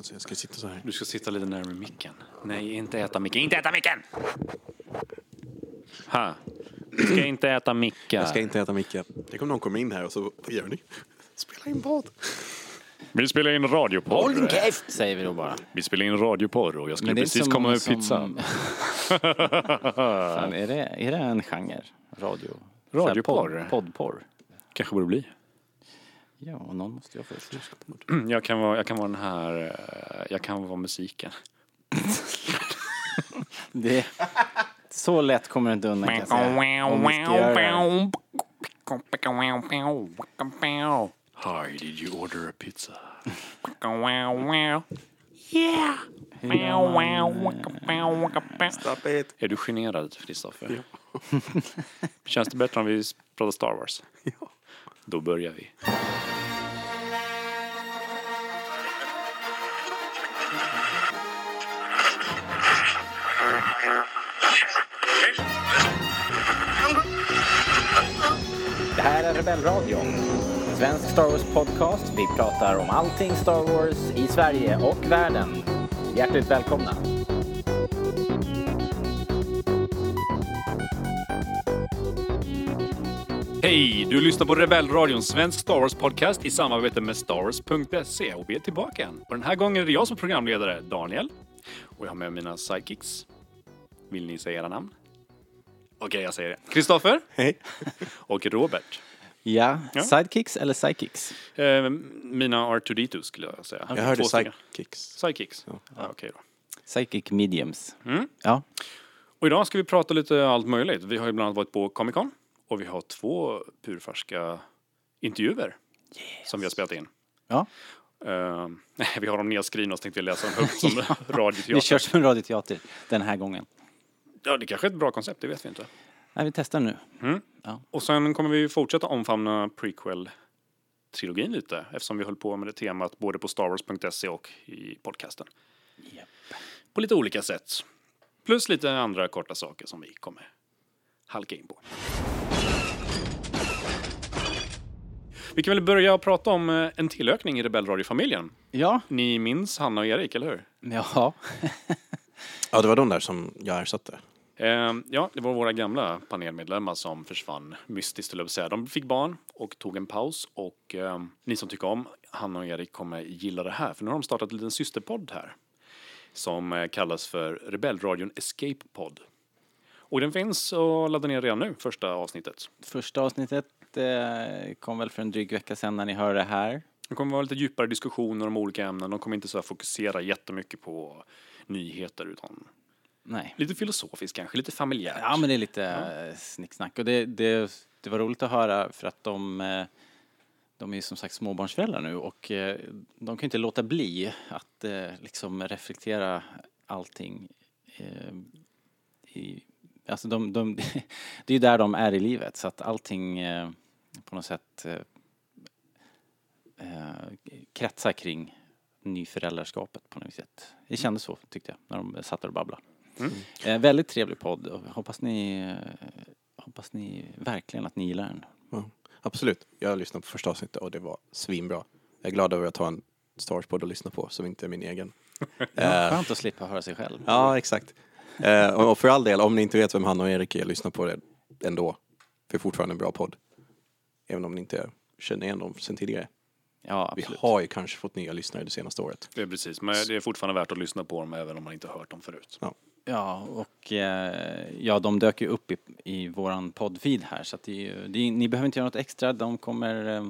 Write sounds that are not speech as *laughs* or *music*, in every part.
Alltså, jag ska sitta så här. Du ska sitta lite närmare micken. Nej, inte äta micken. Inte äta micken! Ha. Du ska inte äta mickar. Jag ska inte äta micken. Tänk om någon kommer in här och så, vad gör ni? Spela in podd. Vi spelar in radioporr. käft! Säger vi då bara. Vi spelar in radioporr och jag skulle Men det är precis komma med som- pizzan. *laughs* *laughs* Fan, är, det, är det en genre? Radio? Radioporr? Så här Podd, poddporr? Kanske borde bli. Ja, och någon måste jag först. Jag kan vara, jag kan vara den här, eh, jag kan vara musiken. *laughs* Det, så lätt kommer du inte undan kan jag säga. Om vi ska göra det. Hi, did you order a pizza? Stop it. Är du generad, Kristoffer? *laughs* Känns det bättre om vi pratar Star Wars? Ja. Då börjar vi. Rebellradion. Svensk Star Wars podcast. Vi pratar om allting Star Wars i Sverige och världen. Hjärtligt välkomna. Hej! Du lyssnar på Rebellradion, svensk Star Wars podcast i samarbete med Starwars.se och vi är tillbaka igen. Och den här gången är det jag som programledare, Daniel. Och jag har med mina sidekicks. Vill ni säga era namn? Okej, jag säger det. Kristoffer Hej. och Robert. Ja, Ja. sidekicks eller psychics? Eh, mina R2D2 skulle jag säga. Jag hörde sidekicks. Sidekicks. Ja. Okej då. Psychic mediums. Mm. Ja, Och idag ska vi prata lite allt möjligt. Vi har ju bland annat varit på Comic Con och vi har två purfärska intervjuer som vi har spelat in. ja. Eh, *laughs* vi har dem nedskrivna så tänkte vi läsa dem *laughs* högt som vi radioteater. kör som en radioteater den här gången. Ja, det kanske är ett bra koncept, det vet vi inte. Nej, vi testar nu. Och sen kommer vi fortsätta omfamna prequel-trilogin lite eftersom vi höll på med det temat både på starwars.se och i podcasten. På lite olika sätt. Plus lite andra korta saker som vi kommer halka in på. Vi kan väl börja prata om eh, en tillökning i Rebellradiofamiljen. Ja, Ni minns Hanna och Erik, eller hur? ja. *laughs* Ja, det var de där som jag ersatte. Eh, ja, det var våra gamla panelmedlemmar som försvann mystiskt, att säga. De fick barn och tog en paus och eh, ni som tycker om Hanna och Erik kommer gilla det här för nu har de startat en liten systerpodd här som eh, kallas för Rebellradion Escape Pod. Och den finns att ladda ner redan nu, första avsnittet. Första avsnittet eh, kom väl för en dryg vecka sedan när ni hör det här. Det kommer vara lite djupare diskussioner om olika ämnen. De kommer inte så här fokusera jättemycket på nyheter utan Nej. lite filosofiskt kanske, lite familjärt. Ja, men det är lite ja. snicksnack. Och det, det, det var roligt att höra för att de, eh, de är ju som sagt småbarnsföräldrar nu och eh, de kan inte låta bli att eh, liksom reflektera allting eh, i, alltså de, de, *laughs* det är ju där de är i livet så att allting eh, på något sätt eh, eh, kretsar kring nyföräldraskapet på något sätt. Det kändes så tyckte jag när de satt där och babblade. Eh, väldigt trevlig podd och hoppas ni, eh, hoppas ni verkligen att ni gillar den. Ja, absolut. Jag lyssnade på första avsnittet och det var svinbra. Jag är glad över att ha en Star Wars-podd att lyssna på som inte är min egen. *laughs* Ja, Eh, skönt att slippa höra sig själv. Ja, exakt. Eh, och för all del, om ni inte vet vem Hanna och Erik är, lyssna på det ändå. För det är fortfarande en bra podd. Även om ni inte känner igen dem sen tidigare. Ja, Vi har ju kanske fått nya lyssnare det senaste året. Det är precis, men det är fortfarande värt att lyssna på dem även om man inte har hört dem förut. Ja, och eh, ja, de dök ju upp i, i våran poddfeed här så att det, är det, är- ni behöver inte göra något extra. De kommer, eh,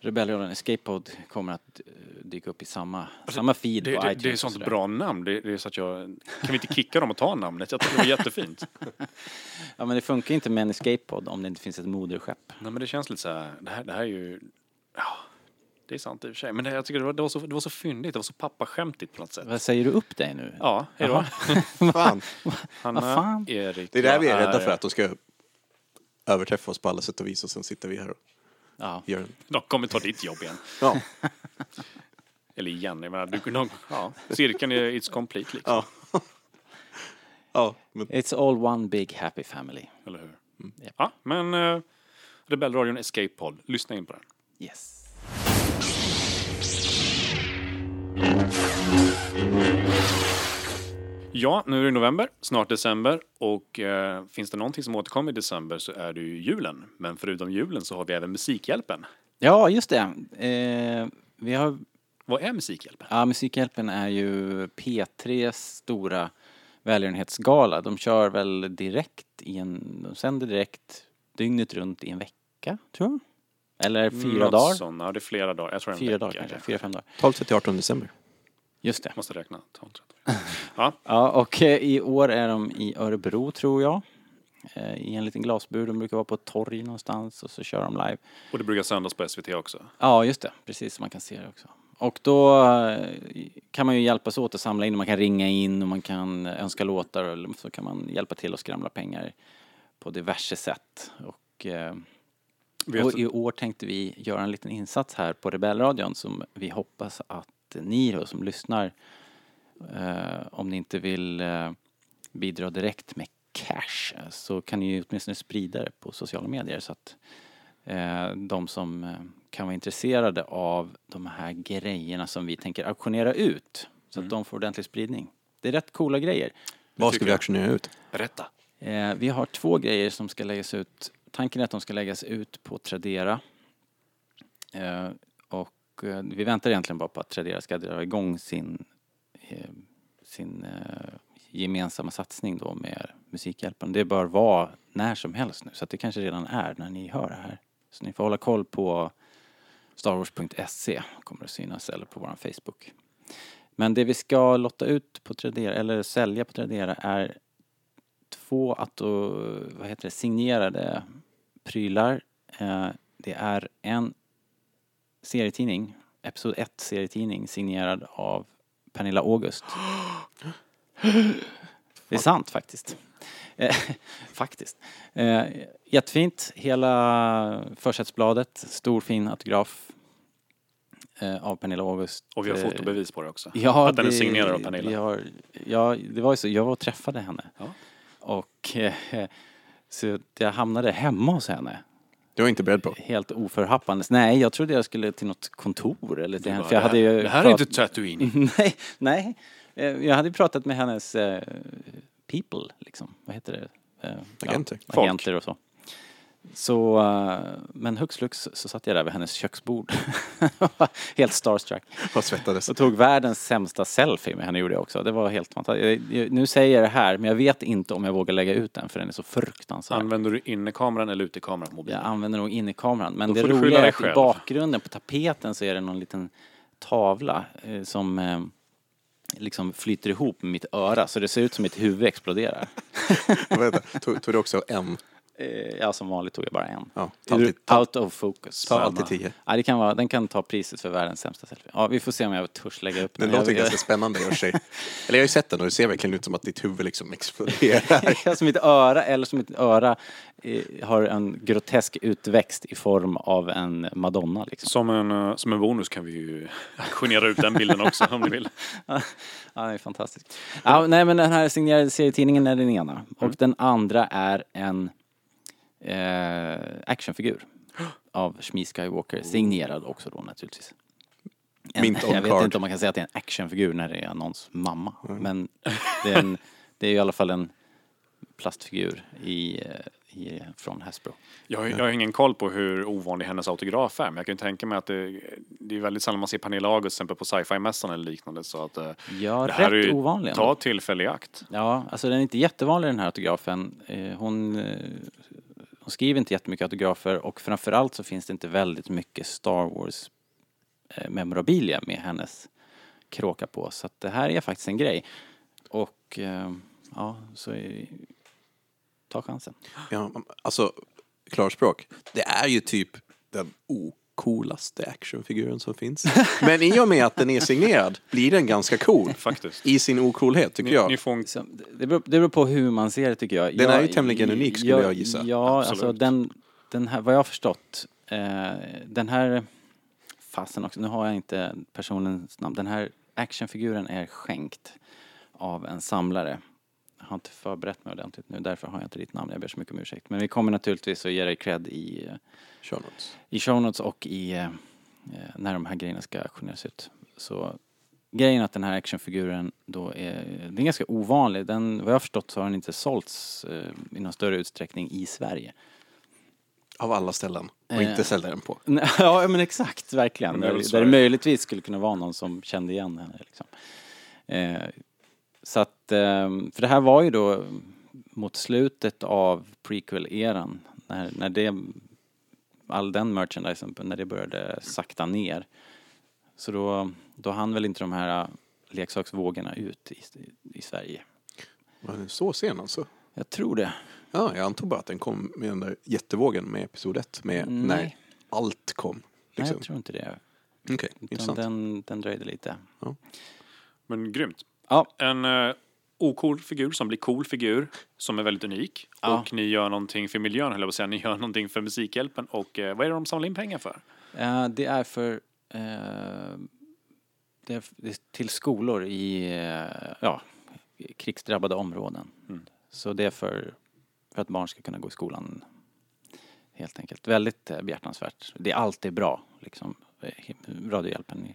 Rebellion Escape Pod kommer att eh, dyka upp i samma, samma feed Det, på det, iTunes. det är sånt bra namn. Det, det är så att jag, kan vi inte kicka dem och ta namnet? Jag tycker det var jättefint. *laughs* Ja, men det funkar inte med en Escape Pod om det inte finns ett moderskepp. Nej, men det känns lite så här, det här, det här är ju, ja, det är sant i och för sig. Men det, jag tycker det var, det, var så, det var så fyndigt, det var så pappaskämtigt på något sätt. Vad säger du upp dig nu? Ja, hej då. *laughs* Fan, Hanna, Vad fan? Erik. det är det vi är rädda för, att de ska överträffa oss på alla sätt och vis och sen sitter vi här och Ja. gör en... De kommer ta ditt jobb igen. Ja, *laughs* Eller igen, jag menar, du, de, ja, cirkeln är it's complete liksom. ja. *laughs* ja, men It's all one big happy family. Eller hur? Ja, men uh, Rebellradion Escape Pod, lyssna in på den. Yes. Ja, nu är det november, snart december och eh, finns det någonting som återkommer i december så är det ju julen. Men förutom julen så har vi även Musikhjälpen. Ja, just det. Eh, vi har... Vad är Musikhjälpen? Ja, Musikhjälpen är ju P3s stora välgörenhetsgala. De kör väl direkt i en... De sänder direkt dygnet runt i en vecka, tror jag. Eller fyra Något dagar. Sånt. Ja, det är flera dagar. Jag tror en Fyra vecka. dagar kanske, fyra, fem dagar. 12 till 18 december. Just det. Måste räkna. 12, 13. Ja, *laughs* Ja, och eh, i år är de i Örebro tror jag. Eh, I en liten glasbur. De brukar vara på ett torg någonstans och så kör de live. och det brukar sändas på SVT också. Ja, just det. Precis, man kan se det också. Och då eh, kan man ju hjälpas åt att samla in. Man kan ringa in och man kan önska låtar eller så kan man hjälpa till att skramla pengar på diverse sätt. Och, eh, och i år tänkte vi göra en liten insats här på Rebellradion som vi hoppas att ni då som lyssnar, eh, om ni inte vill eh, bidra direkt med cash eh, så kan ni ju åtminstone sprida det på sociala medier så att eh, de som eh, kan vara intresserade av de här grejerna som vi tänker auktionera ut så att de får ordentlig spridning. Det är rätt coola grejer. Vad ska vi auktionera ut? berätta. Eh, vi har två grejer som ska läggas ut. Tanken är att de ska läggas ut på Tradera. Eh, och eh, vi väntar egentligen bara på att Tradera ska dra igång sin, eh, sin eh, gemensamma satsning då med Musikhjälpen. Det bör vara när som helst nu så att det kanske redan är när ni hör det här. Så ni får hålla koll på starwars.se kommer att synas eller på vår Facebook. Men det vi ska lotta ut på Tradera eller sälja på Tradera är två auto, vad heter det, signerade prylar. Eh, det är en serietidning, Episod 1 serietidning signerad av Pernilla August. Det är sant faktiskt. Eh, *laughs* faktiskt. Eh, jättefint, hela försättsbladet, stor fin autograf eh, av Pernilla August. Och vi har fotobevis på det också. Ja, att den är signerad av Pernilla. Har, ja, det var ju så. Jag var och träffade henne. Ja. Och eh, så jag hamnade hemma hos henne. Det var inte beredd på. Helt oförhappandes. Nej, jag trodde jag skulle till något kontor eller till henne. För jag hade ju det här är inte Tatooine. *laughs* nej, nej. Eh, Jag hade pratat med hennes eh, people, liksom. Vad heter det? Eh, Agenter. Ja, agenter och så. Så, eh, men hux flux så satt jag där vid hennes köksbord. *laughs* helt starstruck. Vad svettades. Och tog världens sämsta selfie med henne gjorde jag också. Det var helt fantastiskt. Nu säger jag det här, men jag vet inte om jag vågar lägga ut den för den är så fruktansvärd. Använder du innekameran eller utekameran på mobilen? Jag använder nog innerkameran. Men Då det roliga är att i bakgrunden på tapeten så är det någon liten tavla eh, som eh, liksom flyter ihop med mitt öra så det ser ut som mitt huvud exploderar. *laughs* Vänta, tog, tog du också en? Eh, ja, som vanligt tog jag bara en. Ja, ta alltid, ta, Out of focus. ta alltid tio. Ja, det kan vara, den kan ta priset för världens sämsta selfie. Ja, vi får se om jag törs lägga upp Den den. låter jag, ganska spännande i och för sig. *laughs* Eller jag har ju sett den och det ser verkligen ut som att ditt huvud liksom exploderar. *laughs* som mitt öra, eller som mitt öra eh, har en grotesk utväxt i form av en madonna liksom. Som en, eh, som en bonus kan vi ju *laughs* auktionera ut den bilden också om ni vill. Ja, det är fantastiskt. Ja, nej, men den här signerade serietidningen är den ena. Och den andra är en eh, actionfigur av Shmi Skywalker, signerad också då naturligtvis. En, Mint on jag vet card. inte om man kan säga att det är en actionfigur när det är någons mamma. Men det är, en, *laughs* det är i alla fall en plastfigur i, eh, i, från Hasbro. Jag har, jag har ingen koll på hur ovanlig hennes autograf är, men jag kan ju tänka mig att det, det är väldigt sällan man ser Pernilla August till exempel på sci-fi-mässan eller liknande. Så att, eh, Ja, det här är rätt ju- ovanlig. ändå. ta tillfälle i akt. Ja, alltså den är inte jättevanlig den här autografen. Eh, Hon, eh, hon skriver inte jättemycket autografer och framförallt så finns det inte väldigt mycket Star Wars eh, memorabilia med hennes kråka på. Så att det här är faktiskt en grej. Och eh, ja, så är, ta chansen. Ja, alltså, klarspråk. Det är ju typ den ok ocoolaste actionfiguren som finns. *laughs* Men i och med att den är signerad blir den ganska cool. Faktiskt. I sin ocoolhet, tycker Ni, jag. ni får det, beror, det beror på hur man ser det tycker jag. Den jag, är ju tämligen unik, skulle jag gissa. Ja, Absolut. alltså den, den här, vad jag har förstått, eh, den här, fasen också, nu har jag inte personens namn, den här actionfiguren är skänkt av en samlare. Har inte förberett mig ordentligt nu, därför har jag inte ditt namn, jag ber så mycket om ursäkt. Men vi kommer naturligtvis att ge dig cred i, eh, Show notes. i show notes och i, eh, eh, när de här grejerna ska auktioneras ut. Så grejen att den här actionfiguren då är, den är ganska ovanlig. Den, vad jag har förstått så har den inte sålts eh, i någon större utsträckning i Sverige. Av alla ställen. Och Eh. inte sälja den på. *laughs* Ja men exakt, verkligen. Där, där det möjligtvis skulle kunna vara någon som kände igen henne. Liksom. Eh, så att, eh, för det här var ju då mot slutet av prequel-eran. När, när det, all den merchandisen, när det började sakta ner. Så då, då hann väl inte de här leksaksvågorna ut i, i Sverige. Var den så sen alltså? Jag tror det. Ja, jag antog bara att den kom med den där jättevågen med episod 1. Med Nej. när allt kom. Nej, Liksom. jag tror inte det. Okej, Utan intressant. den, den dröjde lite. Men grymt. Ja, En uh, ocool figur som blir cool figur som är väldigt unik. Ja. Och ni gör någonting för miljön, höll jag på att säga. Ni gör någonting för Musikhjälpen. Och eh, vad är det de samlar in pengar för? Eh, det är för eh, det är det är till skolor i eh, ja, krigsdrabbade områden. Mm. Så det är för, för att barn ska kunna gå i skolan helt enkelt. Väldigt eh, behjärtansvärt. Det är alltid bra liksom. Eh, Radiohjälpen.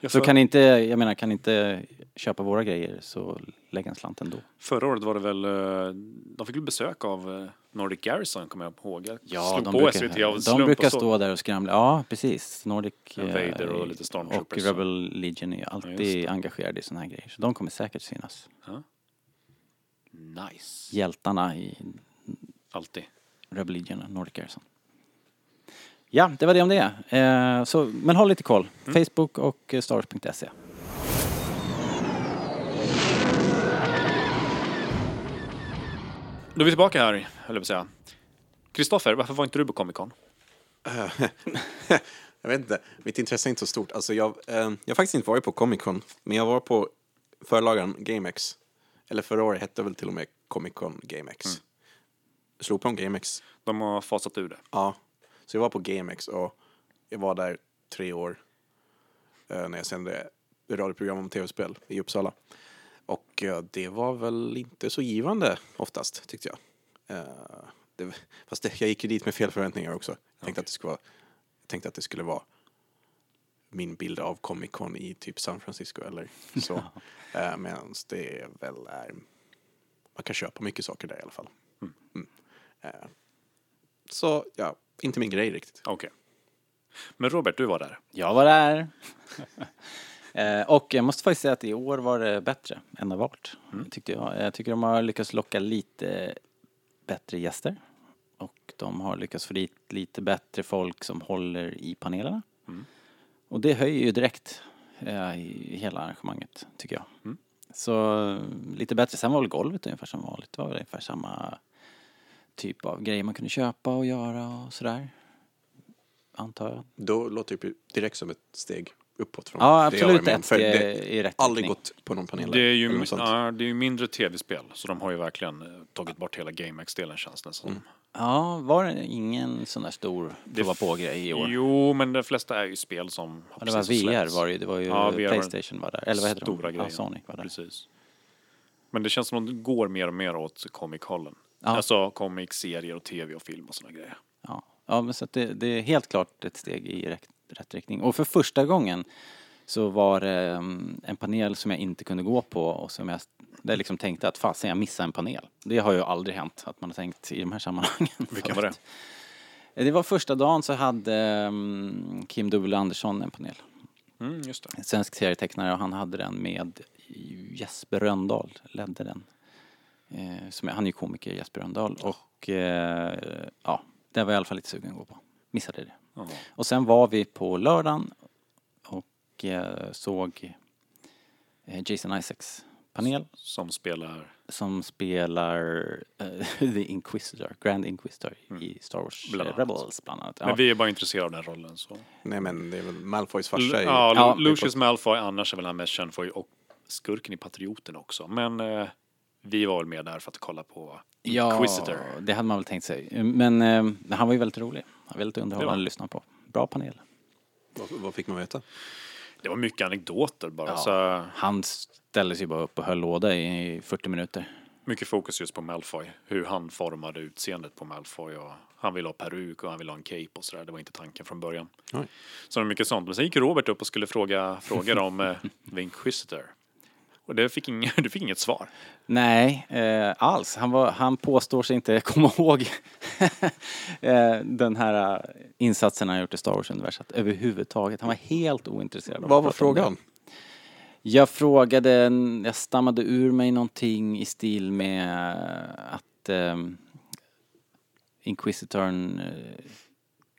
Jag Så för, kan inte, jag menar kan inte köpa våra grejer så lägg en slant ändå. Förra året var det väl, eh, de fick väl besök av eh, Nordic Garrison, kommer jag ihåg. Jag slog de brukar, de brukar stå där och skramla. Ja, precis. Nordic Ja, eh, Vader och lite och. Rebel Legion är Ja, alltid det. engagerade i såna här grejer. Så de kommer säkert synas. Nice. Hjältarna i Alltid. Rebel Legion och Nordic Garrison. Ja, det var det om det. Eh, så, men håll lite koll. Mm. Facebook och eh, starwars.se. Då är vi tillbaka här, höll jag på att säga. Kristoffer, varför var inte du på Comic Con? *laughs* Jag vet inte, mitt intresse är inte så stort. Alltså jag, eh, jag har faktiskt inte varit på Comic Con, men jag var på förlagan GameX. Eller förra året hette väl till och med Comic Con GameX. Mm. Slog på om GameX. De har fasat ur det. Ja, så jag var på GameX och jag var där tre år eh, när jag sände radioprogram om tv-spel i Uppsala. Och eh, det var väl inte så givande oftast, tyckte jag. Eh, det, fast det, jag gick ju dit med fel förväntningar också. Jag tänkte, att, det skulle vara, jag tänkte att det skulle vara min bild av Comic Con i typ San Francisco eller så. *laughs* eh, Medan det väl är... Man kan köpa mycket saker där i alla fall. Mm. Eh, så ja, inte min grej riktigt. Okej. Men Robert, du var där. Jag var där. *laughs* eh, och jag måste faktiskt säga att i år var det bättre än det varit. Tyckte jag. jag tycker de har lyckats locka lite bättre gäster. Och de har lyckats få dit lite bättre folk som håller i panelerna. Och det höjer ju direkt eh, i hela arrangemanget, tycker jag. Mm. Så eh, lite bättre. Sen var väl golvet ungefär som vanligt. Det var ungefär samma typ av grejer man kunde köpa och göra och sådär. Antar jag. Då låter det ju direkt som ett steg uppåt från Ja, det jag absolut om. ett För det rätt aldrig gått på någon panel. Det är ju ja, det är ju mindre tv-spel, så de har ju verkligen eh, tagit bort hela GameX-delen känns det som. Ja, var det ingen sån där stor prova på-grej i år? Jo, men de flesta är ju spel som har Ja, det var VR var det ju. Det var ju Ja, Playstation var där. Eller vad heter Stora de? grejer. Ja, Sonic var där. Precis. Men det känns som att det går mer och mer åt comic-hållen. Ja. Alltså comic, serier och tv och film och såna grejer. Ja, ja men så att det, det är helt klart ett steg i rätt, rätt riktning. Och för första gången så var det um, en panel som jag inte kunde gå på och som jag där jag liksom tänkte att fasen jag missade en panel. Det har ju aldrig hänt att man har tänkt i de här sammanhangen. Vilken *laughs* var det? förut. Det var första dagen så hade um, Kim W Andersson en panel. Mm, just det. En svensk serietecknare och han hade den med Jesper Röndahl, ledde den. Eh, som är, han är ju komiker, Jesper Röndahl. Och eh, ja, det var jag i alla fall lite sugen att gå på. Missade det. Jaha. Och sen var vi på lördagen och eh, såg eh, Jason Isaacs panel Som spelar... som spelar eh, *laughs* The Inquisitor, Grand Inquisitor i Star Wars Mm. Bland. Rebels bland annat. Men Ja. vi är bara intresserade av den rollen. Så. Nej men det är väl Malfoys farsa. L- ja, Ja, Lu- Lucius Malfoy, annars är väl han mest känd för och skurken i Patrioten också. Men eh, vi var väl med där för att kolla på Inquisitor. Ja, det hade man väl tänkt sig. Men eh, han var ju väldigt rolig. Han var väldigt underhållande att lyssna på. Bra panel. Vad, vad fick man veta? Det var mycket anekdoter bara. Ja. Så, Han ställde sig bara upp och höll låda i 40 minuter. mycket fokus just på Malfoy. Hur han formade utseendet på Malfoy. Och han ville ha peruk och han ville ha en cape och sådär. Det var inte tanken från början. Oj. Så det var mycket sånt. Men sen gick Robert upp och skulle fråga frågor om eh, *laughs* The Inquisitor. Och det fick, ing, *laughs* du fick inget svar. Nej, eh, alls. Han, var, han påstår sig inte *laughs* komma ihåg eh, den här eh, insatsen han gjort i Star Wars-universat överhuvudtaget. Han var helt ointresserad av Vad var frågan? Jag frågade, jag stammade ur mig någonting i stil med att ehm, Inquisitorn, eh,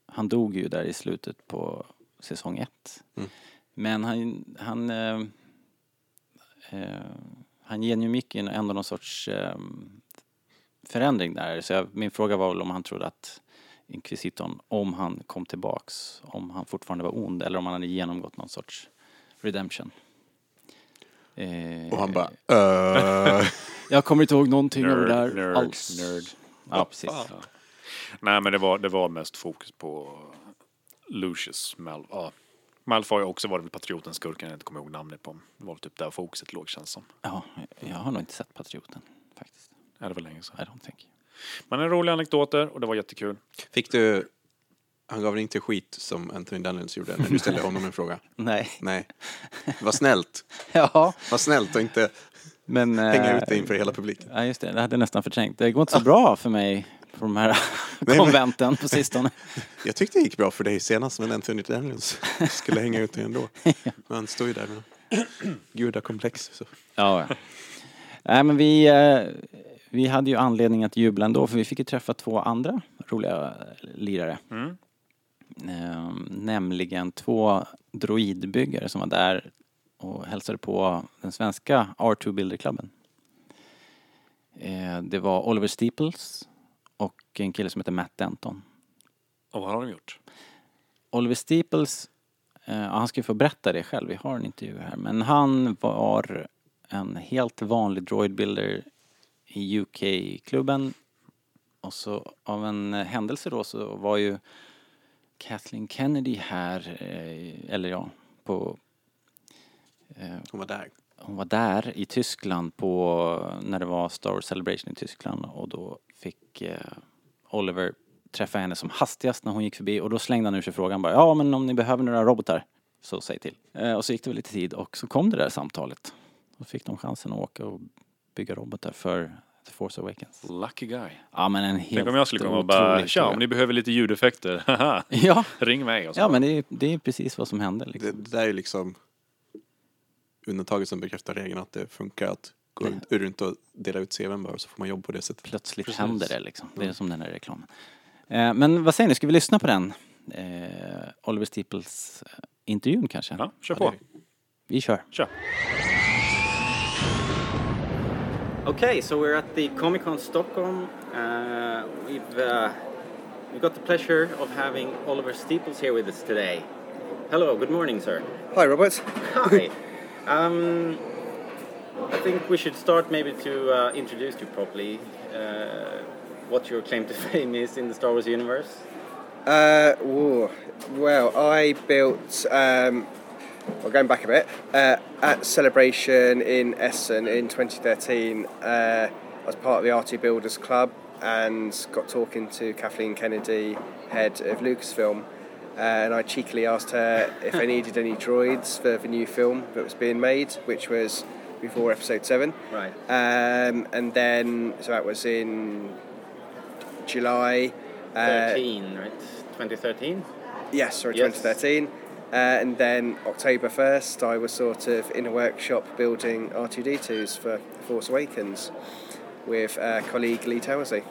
han dog ju där i slutet på säsong ett. Mm. Men han, han, eh, eh, han genomgick ju ändå någon sorts eh, förändring där. Så jag, min fråga var väl om han trodde att Inquisitorn, om han kom tillbaks, om han fortfarande var ond eller om han hade genomgått någon sorts redemption. Eh, Och han bara, uh, *laughs* Jag kommer inte ihåg någonting av det Nerd, där nerd, alls. nerd. Ja, precis. Ja. Nej, men det var, det var mest fokus på Lucius Mal ja. Malfoy också var det väl patrioten, skurken, jag inte kommer ihåg namnet på. Det var typ där fokuset låg känns som. Ja, jag har nog inte sett Patrioten faktiskt. Ja, det var länge sedan. I don't think. Men en rolig anekdoter och det var jättekul. fick du, han gav dig inte skit som Anthony Daniels gjorde när du ställde honom en fråga? *laughs* Nej. Nej. Vad snällt. *laughs* Ja, Vad snällt och inte men... hänga eh, ut dig inför hela publiken. Ja, just det. Det hade jag nästan förträngt. Det går inte så bra för mig på de här *laughs* men- konventen på sistone. *laughs* Jag tyckte det gick bra för dig senast men Anthony Daniels skulle hänga ut dig ändå. *laughs* Men han står ju där med gudakomplex. Så. Ja, ja. Nej, men vi, eh, vi hade ju anledning att jubla ändå för vi fick ju träffa två andra roliga lirare. Mm. Eh, nämligen två droidbyggare som var där och hälsade på den svenska R2 Builder-klubben. Eh, det var Oliver Steeples och en kille som heter Matt Denton. Och vad har de gjort? Oliver Steeples, eh, han ska ju få berätta det själv, vi har en intervju här, men han var en helt vanlig droidbuilder i UK-klubben och så av en händelse då så var ju Kathleen Kennedy här, eh, eller ja, på eh, Hon var där. hon var där i Tyskland på, när det var Star Wars Celebration i Tyskland och då fick eh, Oliver träffa henne som hastigast när hon gick förbi och då slängde han ur sig frågan bara ja men om ni behöver några robotar så säg till. Eh, och så gick det väl lite tid och så kom det där samtalet. Då fick de chansen att åka och bygga robotar för The Force Awakens. Lucky guy. Ja men en helt Tänk om jag skulle komma och bara, tja, om ni behöver lite ljudeffekter, *laughs* Ja, ring mig. Och så. ja men det är, det är precis vad som hände Det, liksom. det där är liksom undantaget som bekräftar regeln att det funkar att gå runt och dela ut CVn bara så får man jobb på det sättet. Plötsligt Precis. händer det liksom. Det är som den här reklamen. Eh, men vad säger ni, ska vi lyssna på den? Eh, Oliver Steeples eh, intervjun kanske? Ja, kör på. det Vi kör. Kör. Okay, so we're at the Comic Con Stockholm. Uh, we've uh, we've got the pleasure of having Oliver Steeples here with us today. Hello, good morning, sir. Hi, Robert. Hi. *laughs* um, I think we should start maybe to uh, introduce you properly. Uh, what your claim to fame is in the Star Wars universe. Uh, whoa. Well, I built. Um, well, going back a bit, uh, at Celebration in Essen in 2013, uh, I was part of the R2 Builders Club and got talking to Kathleen Kennedy, head of Lucasfilm, uh, and I cheekily asked her if I needed any droids for the new film that was being made, which was before Episode 7. Right. Um, and then, so that was in July. Uh, 13, right? 2013? Yes, sorry, Yes. 2013. Uh, and then October 1st, I was sort of in a workshop building R2D2s for Force Awakens with uh, colleague Lee Towersey.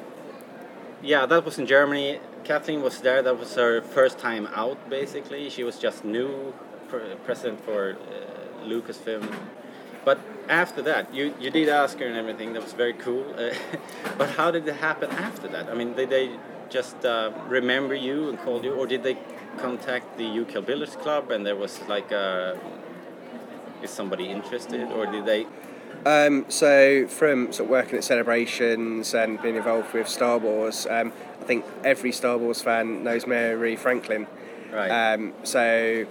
Yeah, that was in Germany. Kathleen was there. That was her first time out, basically. She was just new pr- president for uh, Lucasfilm. But after that, you, you did ask her and everything. That was very cool. Uh, *laughs* but how did it happen after that? I mean, did they just uh, remember you and called you, or did they contact the UK Builders Club and there was like, uh, is somebody interested, or did they? Um, so, from sort of working at celebrations and being involved with Star Wars, um, I think every Star Wars fan knows Mary Franklin. Right. Um, so,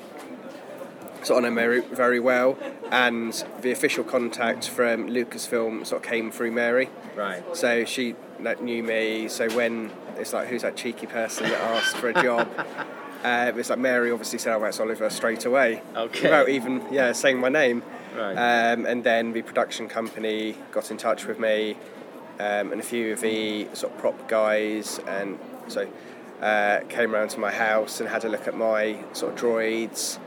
so I know Mary very well. and the official contact from Lucasfilm sort of came through Mary. Right. So she like, knew me. So when it's like, who's that cheeky person that asked for a job? *laughs* uh, it's like Mary obviously said, "Oh, that's Oliver" straight away, Okay. without even yeah saying my name. Right. Um, and then the production company got in touch with me, um, and a few of the sort of prop guys, and so uh, came around to my house and had a look at my sort of droids.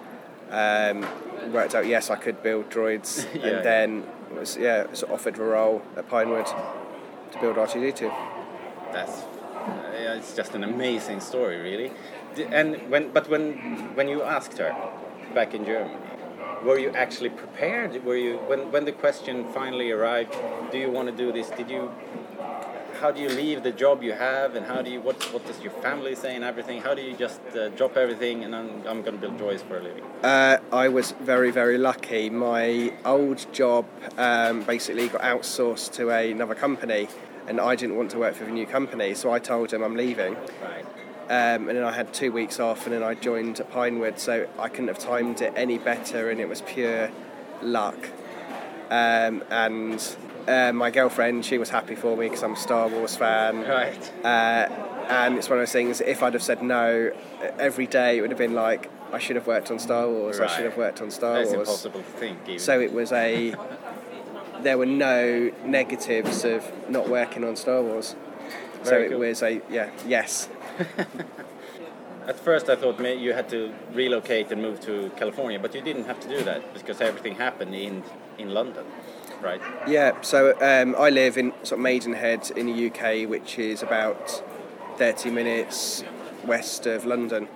Um, worked out yes I could build droids, *laughs* Yeah. and then was yeah of offered a role at Pinewood to build R2D2. That's uh, it's just an amazing story, really. And when, but when when you asked her back in Germany, were you actually prepared? Were you when when the question finally arrived? Do you want to do this? Did you? How do you leave the job you have, and how do you? What what does your family say and everything? How do you just uh, drop everything and I'm, I'm going to build droids for a living? Uh, I was very, very lucky. My old job um, basically got outsourced to another company, and I didn't want to work for the new company, so I told them I'm leaving. Right. Um, and then I had two weeks off, and then I joined Pinewood, so I couldn't have timed it any better, and it was pure luck. Um, and uh, my girlfriend, she was happy for me because I'm a Star Wars fan. Right. Uh, and it's one of those things, if I'd have said no every day, it would have been like, I should have worked on Star Wars, I should have worked on Star That's Wars. impossible to think. Even. So it was a. There were no negatives of not working on Star Wars. so it cool. was a yeah yes. *laughs* At first, I thought you had to relocate and move to California, but you didn't have to do that because everything happened in in London, right? Yeah, so um, I live in sort of Maidenhead in the UK, which is about 30 minutes west of London,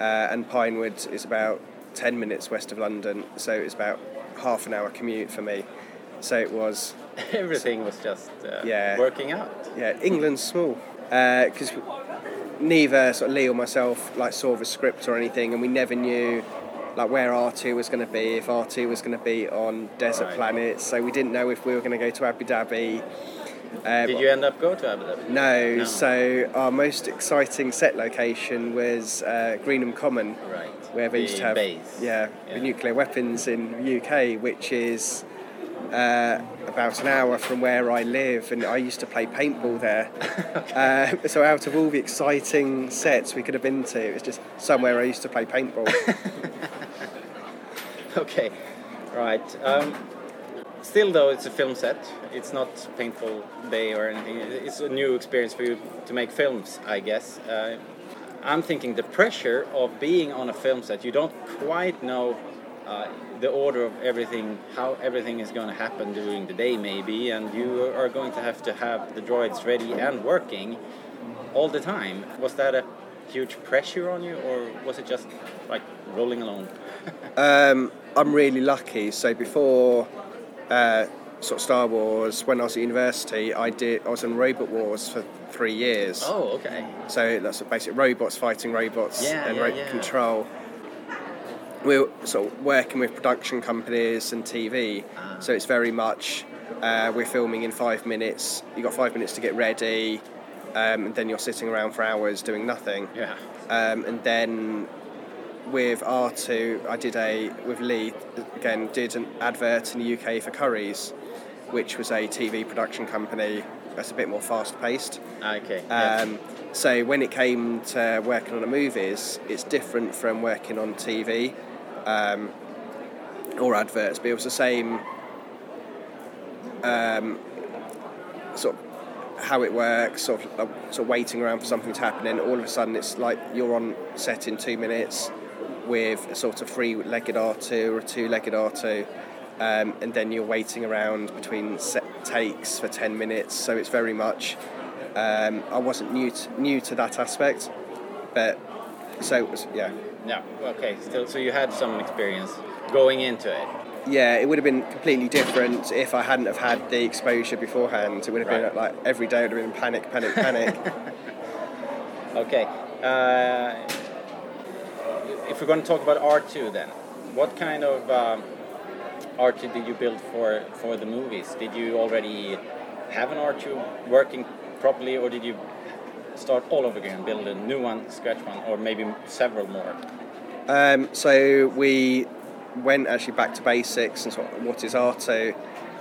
uh, and Pinewood is about 10 minutes west of London, so it's about half an hour commute for me. So it was, *laughs* Everything was just uh, Yeah. working out. yeah, England's small. Because neither sort of Lee or myself like saw the script or anything, and we never knew like where R2 was going to be, if R2 was going to be on desert Right. planets, so we didn't know if we were going to go to Abu Dhabi. Uh, Did you end up going to Abu Dhabi? No, No. so our most exciting set location was uh, Greenham Common, Right. where they The used to have base. yeah, Yeah. the nuclear weapons in the UK, which is uh, about an hour from where I live, and I used to play paintball there. *laughs* uh, so out of all the exciting sets we could have been to, it was just somewhere I used to play paintball. *laughs* *laughs* Okay, right. Um, still, though, it's a film set. It's not painful day or anything. It's a new experience for you to make films, I guess. Uh, I'm thinking the pressure of being on a film set. You don't quite know uh, the order of everything, how everything is going to happen during the day, maybe, and you are going to have to have the droids ready and working all the time. Was that a huge pressure on you, or was it just like rolling along? *laughs* Um, I'm really lucky. So before uh, sort of Star Wars, when I was at university, I did I was in Robot Wars for three years. Oh, okay. So that's basic robots fighting robots Yeah, and yeah, robot yeah. control. We're sort of working with production companies and TV, Ah. so it's very much uh, we're filming in five minutes. You got five minutes to get ready, um, and then you're sitting around for hours doing nothing. Yeah. Um, and then with R2, I did a with Lee again did an advert in the UK for Currys, which was a TV production company that's a bit more fast paced. Okay. yeah. Um, so when it came to working on the movies, it's different from working on TV um, or adverts, but it was the same um, sort of how it works, sort of, uh, sort of waiting around for something to happen, and all of a sudden it's like you're on set in two minutes with a sort of three-legged R2 or a two-legged R2. Um, and then you're waiting around between set takes for 10 minutes, so it's very much um, I wasn't new to, new to that aspect, but so it was yeah, yeah. Okay. Still, so you had some experience going into it. yeah. It would have been completely different if I hadn't have had the exposure beforehand. It would have Right. been like every day would have been panic, panic, panic. *laughs* Okay. Uh, if we're going to talk about R2, then, what kind of um, R2 did you build for for the movies? Did you already have an R2 working properly, or did you start all over again, build a new one, scratch one, or maybe several more? um, so we went actually back to basics and sort of what is R2.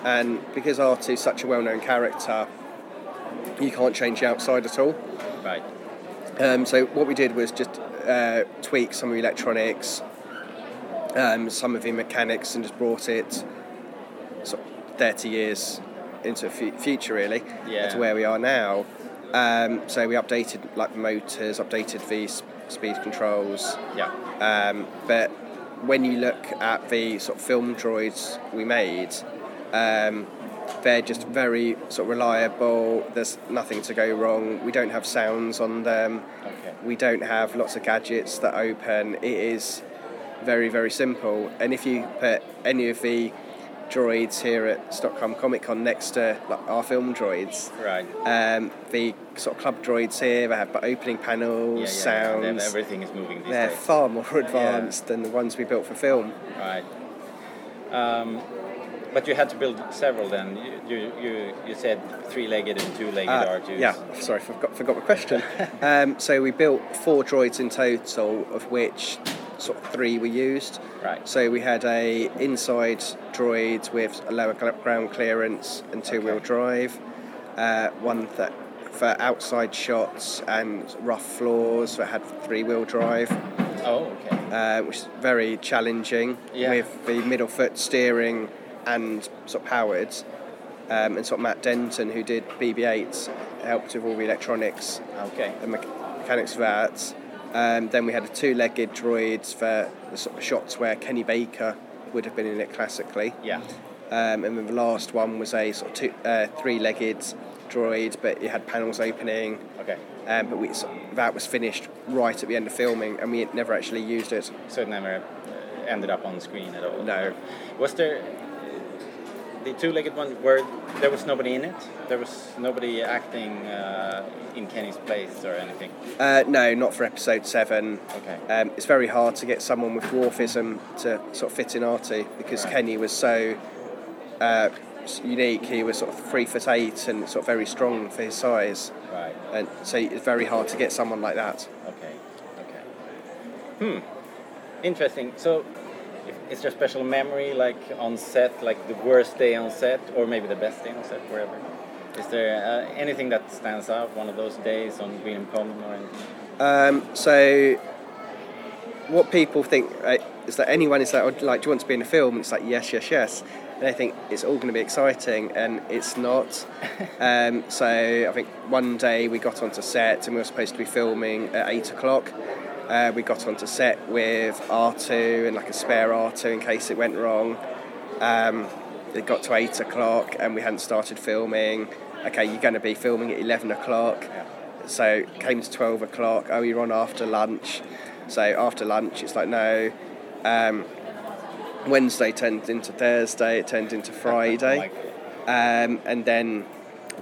And because R2 is such a well known character, you can't change the outside at all. Right. Um, so what we did was just uh, tweak some of the electronics, um, some of the mechanics, and just brought it sort of 30 years into the fu- future, really, Yeah. to where we are now. Um, so we updated like the motors, updated the s- speed controls. Yeah. Um, but when you look at the sort of film droids we made, um, they're just very sort of reliable. There's nothing to go wrong. We don't have sounds on them. Okay. We don't have lots of gadgets that open. It is very very simple. And if you put any of the droids here at Stockholm Comic Con next to like, our film droids, Right. um, the sort of club droids here, they have opening panels, Yeah, yeah. sounds. Everything is moving They're days. far more advanced than the ones we built for film. Right. Um, but you had to build several then. You you, you, you said three-legged and two-legged Uh, R2s. yeah, sorry, forgot, forgot my question. *laughs* um, so we built four droids in total, of which sort of three were used. Right. So we had a inside droid with a lower ground clearance and two-wheel drive, uh, one that for outside shots and rough floors that had three-wheel drive. Oh, okay. uh, which is very challenging Yeah. with the middle foot steering and sort of powered. Um, and sort of Matt Denton, who did BB-8, helped with all the electronics Okay. and me- mechanics of that. Um, then we had a two-legged droid for the sort of shots where Kenny Baker would have been in it classically. Yeah. Um, and then the last one was a sort of two, uh, three-legged droid, but it had panels opening. Okay. Um, but we, so that was finished right at the end of filming, and we never actually used it. So it never ended up on screen at all. No. Was there the two-legged one where there was nobody in it? There was nobody acting uh, in Kenny's place or anything. Uh, no, not for episode seven. Okay. Um, it's very hard to get someone with dwarfism to sort of fit in Artie because Right. Kenny was so uh, unique. He was sort of three foot eight and sort of very strong for his size, Right. and so it's very hard to get someone like that. Okay. Okay. Hmm. Interesting. So, is there a special memory, like on set, like the worst day on set, or maybe the best day on set, wherever? Is there uh, anything that stands out? One of those days on Green Common or anything? Um, so, what people think uh, is that anyone is like, oh, like, do you want to be in a film? And it's like, yes, yes, yes. And they think it's all going to be exciting, and it's not. *laughs* um, so, I think one day we got onto set and we were supposed to be filming at eight o'clock. Uh, we got onto set with R2 and like a spare R2 in case it went wrong. Um, it got to eight o'clock and we hadn't started filming. Okay, you're going to be filming at 11 o'clock. So came to 12 o'clock. Oh, you're on after lunch. So after lunch, it's like, no. Um, Wednesday turned into Thursday, it turned into Friday. Um, and then,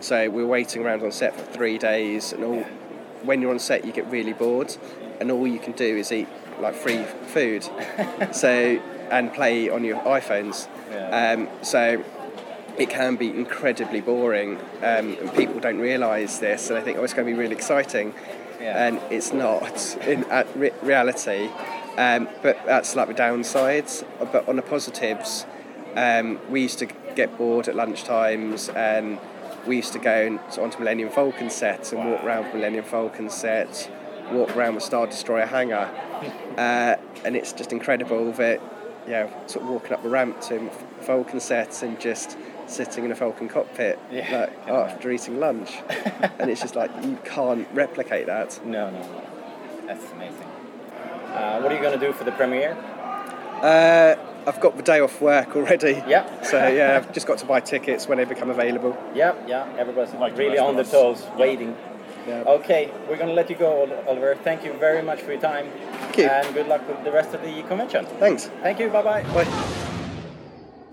so we're waiting around on set for three days. And all, when you're on set, you get really bored. And all you can do is eat like free food. *laughs* so, and play on your iPhones. Yeah. Um, so it can be incredibly boring, um, and people don't realise this, and I think, oh, it's going to be really exciting, Yeah. and it's not in at re- reality. Um, but that's like the downsides. But on the positives, um, we used to get bored at lunchtimes and we used to go onto Millennium Falcon sets and walk around Millennium Falcon sets, walk around with Star Destroyer hangar, *laughs* uh, and it's just incredible that you know, sort of walking up the ramp to Falcon sets and just sitting in a Falcon cockpit Yeah, like, can after eating lunch, *laughs* and it's just like you can't replicate that. No, no, no. That's amazing. Uh, what are you going to do for the premiere? Uh, I've got the day off work already. Yeah. *laughs* So yeah, I've just got to buy tickets when they become available. Yeah, yeah. Everybody's Like really on the toes, waiting. Yeah. Okay, we're going to let you go, Ol- Oliver. Thank you very much for your time. Thank you. And good luck with the rest of the convention. Thanks. Thank you. Bye bye. Bye.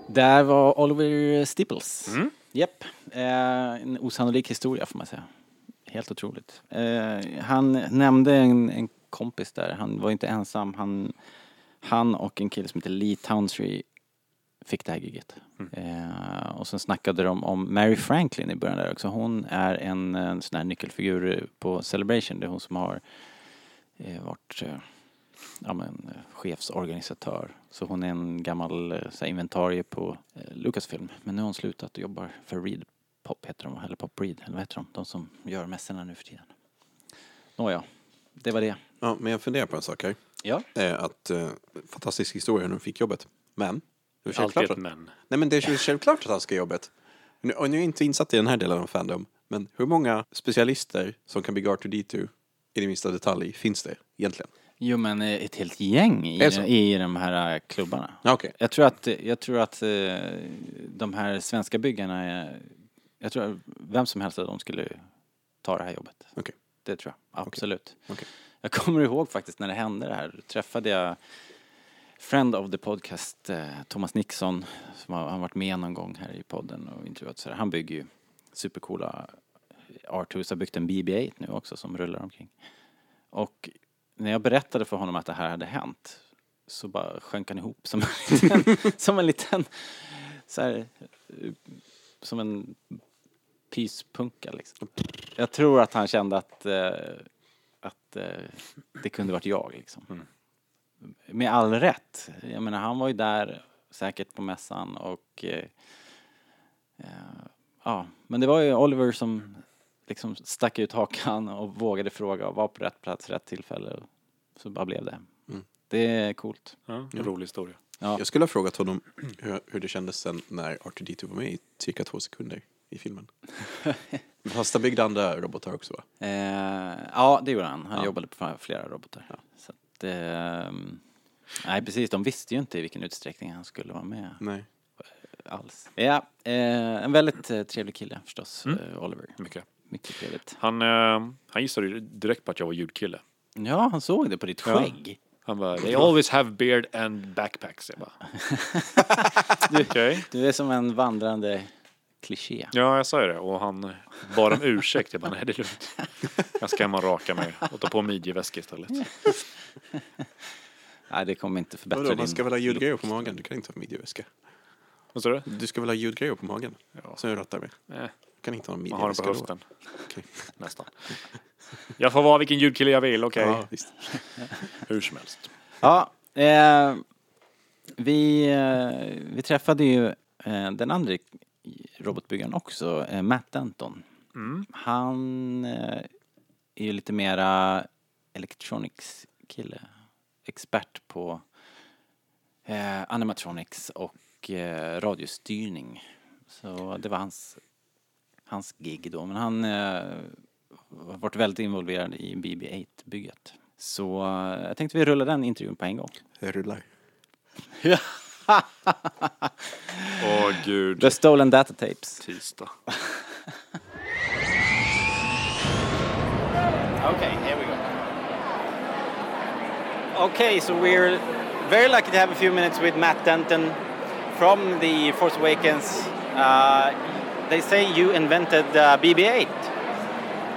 Där var Oliver Stipples. Mm. Japp. Eh, en osannolik historia får man säga. Helt otroligt. Eh, han nämnde en, en kompis där, han var inte ensam. Han, han och en kille som heter Lee Townsley fick det här giget. Eh, och sen snackade de om Mary Franklin i början där också. Hon är en, en sån här nyckelfigur på Celebration. Det är hon som har eh, varit eh, ja, men, eh, chefsorganisatör. Så hon är en gammal eh, så här, inventarie på eh, Lucasfilm. Men nu har hon slutat och jobbar för Reed Pop heter de, eller Pop Reed, eller vad heter de? De som gör mässorna nu för tiden. Nåja, det var det. Ja, men jag funderar på en sak här. Ja. Eh, att, eh, fantastisk historia när de fick jobbet. Men, det är Alltid självklart ett att, men. nej, men det är ju självklart att han ska jobbet. Nu, och nu är jag inte insatt i den här delen av Fandom. Men hur många specialister som kan bygga R2D2 i den minsta detalj finns det egentligen? Jo men eh, ett helt gäng det i, i de här eh, klubbarna. Okej. Jag tror att, jag tror att eh, de här svenska byggarna, jag tror att vem som helst av dem skulle ta det här jobbet. Okej. Det tror jag, absolut. Okej. Jag kommer ihåg faktiskt när det hände det här, då träffade jag friend of the podcast, eh, Thomas Nixon, som har, han har varit med någon gång här i podden och intervjuat så här. Han bygger ju supercoola eh, R2s, har byggt en BB-8 nu också som rullar omkring. Och när jag berättade för honom att det här hade hänt så bara sjönk han ihop som en *laughs* liten, som en liten så här, eh, som en pyspunka liksom. Jag tror att han kände att, eh, att det kunde varit jag liksom. Mm. Med all rätt. Jag menar han var ju där säkert på mässan och eh, eh, ja, men det var ju Oliver som liksom stack ut hakan och vågade fråga och var på rätt plats, rätt tillfälle. Så bara blev det. Mm. Det är coolt. Ja, en rolig historia. Ja. Jag skulle ha frågat honom hur, hur det kändes sen när R2D2 var med i cirka två sekunder i filmen. *laughs* Fast han byggde andra robotar också va? Eh, ja, det gjorde han. Han Ja. jobbade på flera robotar. Så att, ehm, nej, precis. De visste ju inte i vilken utsträckning han skulle vara med Nej. alls. Ja, eh, en väldigt eh, trevlig kille förstås, Mm. eh, Oliver. Mycket. Mycket trevligt. Han, han gissade ju direkt på att jag var ljudkille. Ja, han såg det på ditt Ja. skägg. Han bara, they always have beard and backpacks. Jag bara, *laughs* okej. Du är som en vandrande kliché. Ja, jag sa ju det. Och han bad om ursäkt. Jag bara, nej det är lugnt. Jag ska hem och raka mig och ta på midjeväska istället. *laughs* Nej, det kommer inte förbättra Vadå, din... man ska väl ha ljudgrejer på magen? Du kan inte ha midjeväska. Vad sa du? Du ska väl ha ljudgrejer på magen? Ja. Som du rattar med. Nej, Du kan inte ha en man har den midjeväska på höften. Okej. *laughs* Nästan. Jag får vara vilken ljudkille jag vill, okej? Ja, visst. *laughs* Hur som helst. Ja, eh, vi, eh, vi träffade ju eh, den andra robotbyggaren också, eh, Matt Denton. Mm. Han eh, är ju lite mera electronics kille. Expert på eh, animatronics och eh, radiostyrning. Så det var hans, hans gig då. Men han eh, har varit väldigt involverad i BB-8-bygget. Så eh, jag tänkte vi rullar den intervjun på en gång. Det rullar. *laughs* *laughs* Åh gud. The Stolen Data Tapes. Tisdag. Okay, here we go. Okay, so we're very lucky to have a few minutes with Matt Denton from the Force Awakens. Uh, they say you invented uh, BB-8.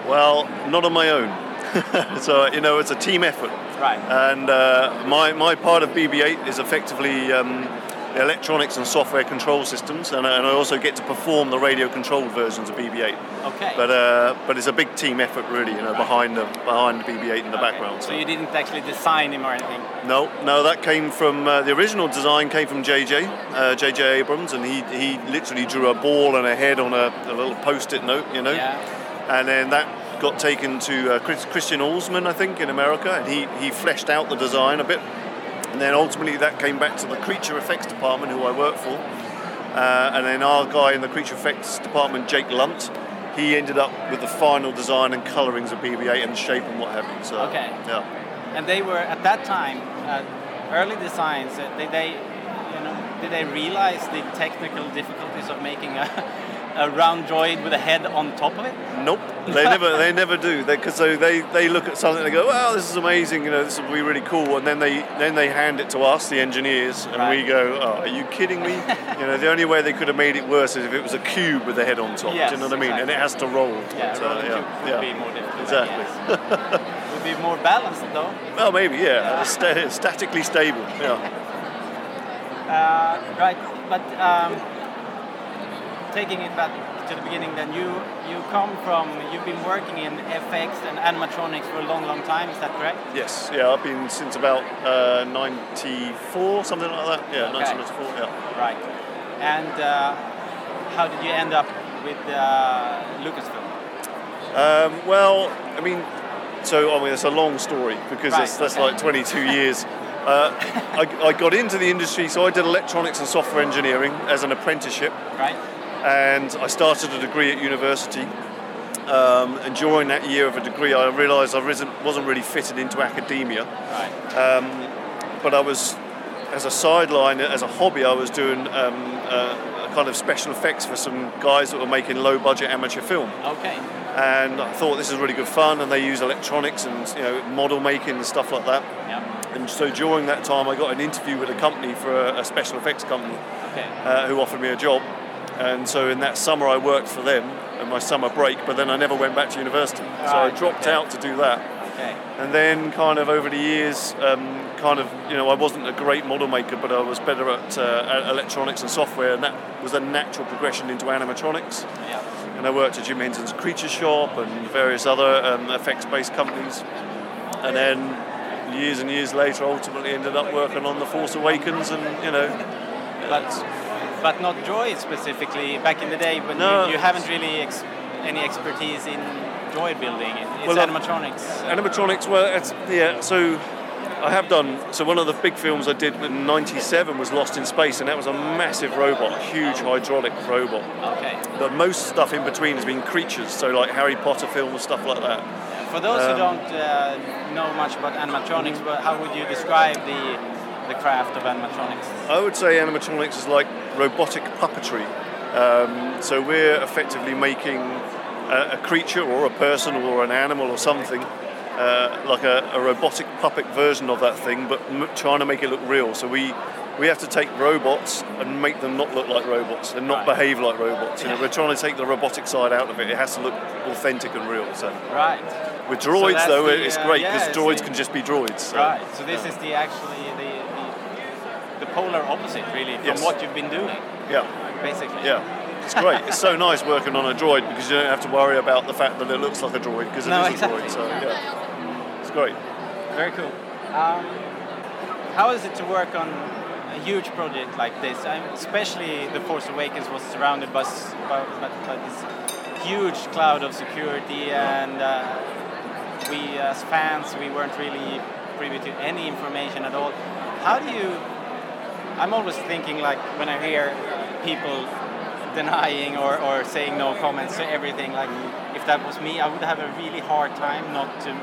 Well, not on my own. *laughs* so you know, it's a team effort, Right. and uh, my my part of BB-8 is effectively um, the electronics and software control systems, and, and I also get to perform the radio-controlled versions of BB-8. Okay. But uh, but it's a big team effort, really. You know, behind the behind the BB-8 in the background. So you didn't actually design him or anything? No, no, that came from uh, the original design came from JJ, uh, JJ Abrams, and he he literally drew a ball and a head on a, a little post-it note, you know, Yeah. and then that got taken to uh, Chris, Christian Alsman, I think, in America, and he he fleshed out the design a bit, and then ultimately that came back to the creature effects department, who I work for, uh, and then our guy in the creature effects department, Jake Lunt. He ended up with the final design and colorings of BB-8 and shape and what have you. So, Okay. yeah. And they were at that time uh, early designs. Uh, did they, you know, did they realize the technical difficulties of making a, a round droid with a head on top of it? Nope, they never they never do. Because so they, they look at something and they go, "Wow, this is amazing! You know, this will be really cool." And then they then they hand it to us, the engineers, and we go, "Oh, are you kidding me?" *laughs* you know, the only way they could have made it worse is if it was a cube with a head on top. Yes, do you know what I mean? And it has to roll. Yeah, But, rolling yeah, would yeah. be more difficult. Exactly. guess. would be more balanced though. Well, maybe yeah, *laughs* Sta- statically stable. Yeah. *laughs* Uh, right, but um, taking it back to the beginning, then you you come from you've been working in FX and animatronics for a long, long time. Is that correct? Yes, yeah, I've been since about uh, 94, something like that. Yeah, Okay. 1994, yeah. Right. And uh, how did you end up with uh, Lucasfilm? Um, well, I mean, so I mean, it's a long story because Right, that's, that's okay. like 22 years. *laughs* Uh, I, I got into the industry, so I did electronics and software engineering as an apprenticeship, Right. And I started a degree at university. Um, and during that year of a degree, I realised I wasn't, wasn't really fitted into academia. Right. Um, but I was, as a sideline, as a hobby, I was doing um, uh, a kind of special effects for some guys that were making low budget amateur film. Okay. And I thought this is really good fun, and they use electronics and you know model making and stuff like that. Yeah. And so during that time, I got an interview with a company for a, a special effects company Okay. uh, who offered me a job. And so in that summer, I worked for them in my summer break, but then I never went back to university. so I dropped okay. out to do that. Okay. And then, kind of over the years, um, kind of, you know, I wasn't a great model maker, but I was better at uh, electronics and software, and that was a natural progression into animatronics. Yeah. And I worked at Jim Henson's Creature Shop and various other um, effects-based companies. And then, years and years later, ultimately ended up working on The Force Awakens, and you know, But but not droid specifically. Back in the day, but No. you, you haven't really ex- any expertise in droid building. It- It's Well, uh, animatronics. Animatronics, well, it's, yeah, so I have done. So one of the big films I did in '97 was Lost in Space, and that was a massive robot, a huge hydraulic robot. Okay. But most stuff in between has been creatures, so like Harry Potter films, stuff like that. For those who Um, don't uh, know much about animatronics, but how would you describe the the craft of animatronics? I would say animatronics is like robotic puppetry. Um, so we're effectively making a, a creature or a person or an animal or something, uh, like a, a robotic puppet version of that thing, but m- trying to make it look real. So we we have to take robots and make them not look like robots and not Right. behave like robots. You know, we're trying to take the robotic side out of it. It has to look authentic and real. So Right. with droids, that's though, the, it's uh, great because it's droids the- can just be droids. So. Right. So this is the actually the, the polar opposite, really, from Yes. what you've been doing, Yeah. basically. Yeah, it's great. it's so nice working on a droid because you don't have to worry about the fact that it looks like a droid because it No, is a droid. So yeah, it's great. Very cool. Um, how is it to work on a huge project like this? i especially The Force Awakens was surrounded by, by, by, by this huge cloud of security, and uh, we as fans we weren't really privy to any information at all. How do you? I'm always thinking like when I hear people denying or, or saying no comments to everything. Like if that was me, I would have a really hard time not to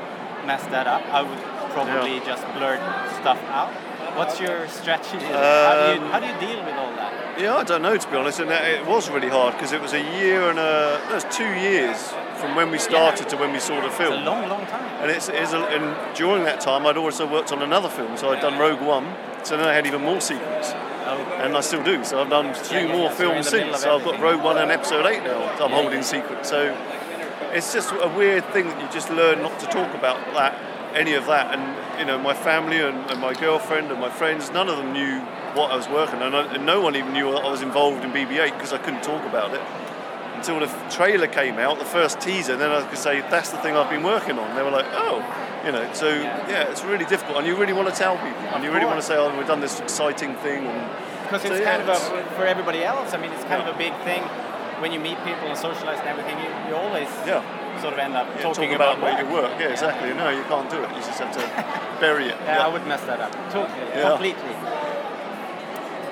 mess that up. I would probably just blurt stuff out. What's your strategy? how, do you, Um, how do you deal with all that? Yeah, I don't know to be honest, and it was really hard because it was a year and a no, it was two years from when we started to when we saw the It's film. a long, long time. And it's, it's a, and during that time, I'd also worked on another film, so I'd done Rogue One. So then I had even more secrets, Oh, and I still do. So I've done three yeah, more yeah, so films since. So I've got. Rogue One and Episode Eight now. that I'm Yeah, holding secret. So it's just a weird thing that you just learn not to talk about that, any of that. And you know, my family and, and my girlfriend and my friends, none of them knew what I was working on, and, and no one even knew I was involved in BB-8 because I couldn't talk about it until the trailer came out, the first teaser. Then I could say that's the thing I've been working on. They were like, oh, you know. So yeah, it's really difficult, and you really want to tell people, and you really want to say, oh, we've done this exciting thing, and because So, it's yeah, kind of a, for everybody else. I mean, it's kind of a big thing when you meet people and socialize and everything. You, you always yeah. sort of end up Yeah, talking talk about, about, your work. Yeah, exactly. No, you can't do it. You just have to *laughs* bury it. Yeah, I would mess that up totally, Yeah. completely.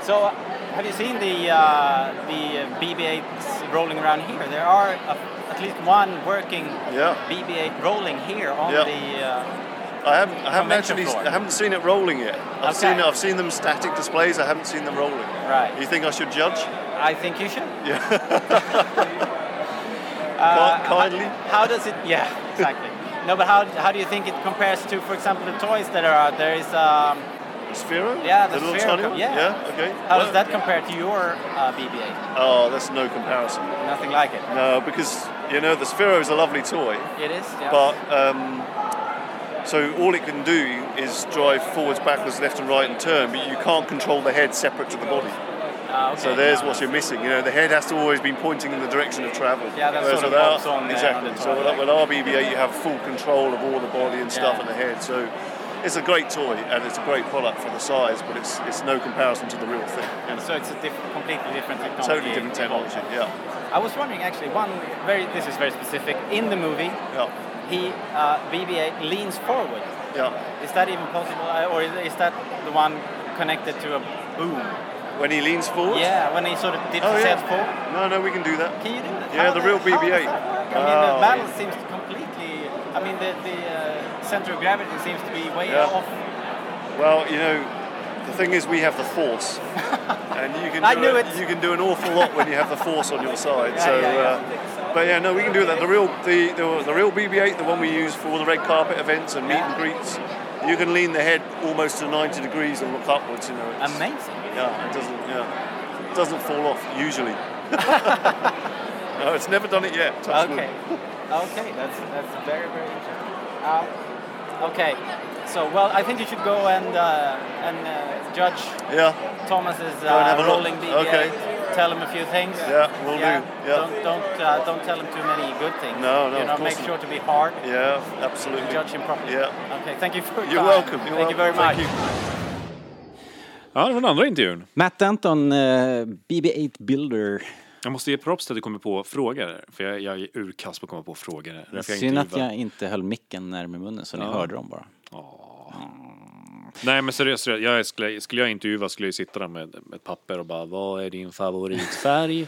So, uh, have you seen the uh, the uh, BB-8s rolling around here? There are a, at least one working Yeah. BB-8 rolling here on Yeah. the. Uh, I haven't, I haven't actually, floor. I haven't seen it rolling yet. I've Okay. seen, I've seen them static displays. I haven't seen them rolling. right. You think I should judge? I think you should. Yeah. *laughs* *laughs* Uh, kindly. How, how does it? Yeah, exactly. no, but how, how do you think it compares to, for example, the toys that are out there? Is um, Sphero? Yeah, the little Sphero tiny one? yeah. Yeah. Okay. how Well, does that compare to your uh, BB-8? Oh, that's no comparison. Nothing like it. No, because you know the Sphero is a lovely toy, It is. Yeah. but um, so all it can do is drive forwards, backwards, left and right, and turn. But you can't control the head separate to the body. Ah, okay, so there's yeah. what you're missing. You know, the head has to always be pointing in the direction of travel. Yeah, that's Whereas sort of on, exactly. on the so with, with our BB-8, you have full control of all the body and stuff Yeah. at the head. So it's a great toy and it's a great product for the size, but it's it's no comparison to the real thing. You know, So it's a diff- completely different technology. totally different technology. Yeah, I was wondering actually one very this is very specific in the movie yeah, he uh, BB-8 leans forward. yeah. Is that even possible, uh, or is, that the one connected to a boom? When he leans forward. Yeah, when he sort of dips Oh his yeah. head forward. No, no, we can do that. Can you do that? Yeah, How the does- real how BB-8. I mean, the Oh, battle seems completely. I mean, the the uh, center of gravity seems to be way Yeah. off. Well, you know, the thing is, we have the force, *laughs* and you can. Do I knew a- it. You can do an awful lot when you have the force on your *laughs* side. Yeah, so, yeah. Uh, but yeah, no, we can do that. The real, the, the the real BB-8, the one we use for all the red carpet events and meet and greets, you can lean the head almost to 90 degrees and look upwards. You know, it's, Amazing. yeah, it doesn't, yeah, it doesn't fall off usually. *laughs* no, it's never done it yet. touch wood. Okay. Okay, that's that's very very interesting. Um, okay, so well, I think you should go and uh, and uh, judge Yeah, Thomas's and have uh, a rolling BB-8. Okay. Tell him a few things. Yeah, we'll do. Yeah. Don't don't uh, don't tell him too many good things. No, no, You know, course make not. sure to be hard. yeah, absolutely. Judge him properly. Yeah. Okay, thank you for your You're time. welcome. You're thank you very much. Thank you. Ja, det var den andra intervjun. Matt Denton, eh, BB-8 Builder. Jag måste ge props till att du kommer på frågor, för jag, jag är urkass på att komma på frågor. Synd att jag inte höll micken närmare munnen så ni Ja. hörde dem bara. Nej men seriöst, seriöst, jag skulle, skulle jag intervjua skulle jag sitta där med, med ett papper och bara Vad är din favoritfärg?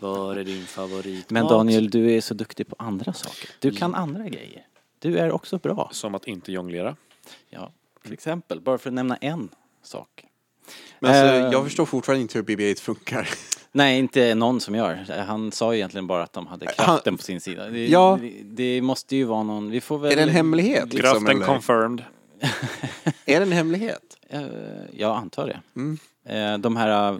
Vad är din favoritmat? Men Daniel, du är så duktig på andra saker. Du kan andra grejer. Du är också bra. Som att inte jonglera. Ja, till exempel, bara för att nämna en sak. Men alltså, Eh, jag förstår fortfarande inte hur BB-8 funkar. Nej, inte någon som gör. Han sa ju egentligen bara att de hade kraften på sin sida. Det, Ja. det, det måste ju vara någon, vi får väl... Är det en hemlighet? Liksom, Kraften eller? confirmed. Är det en hemlighet? Eh, Jag antar det. Mm. Eh, De här eh,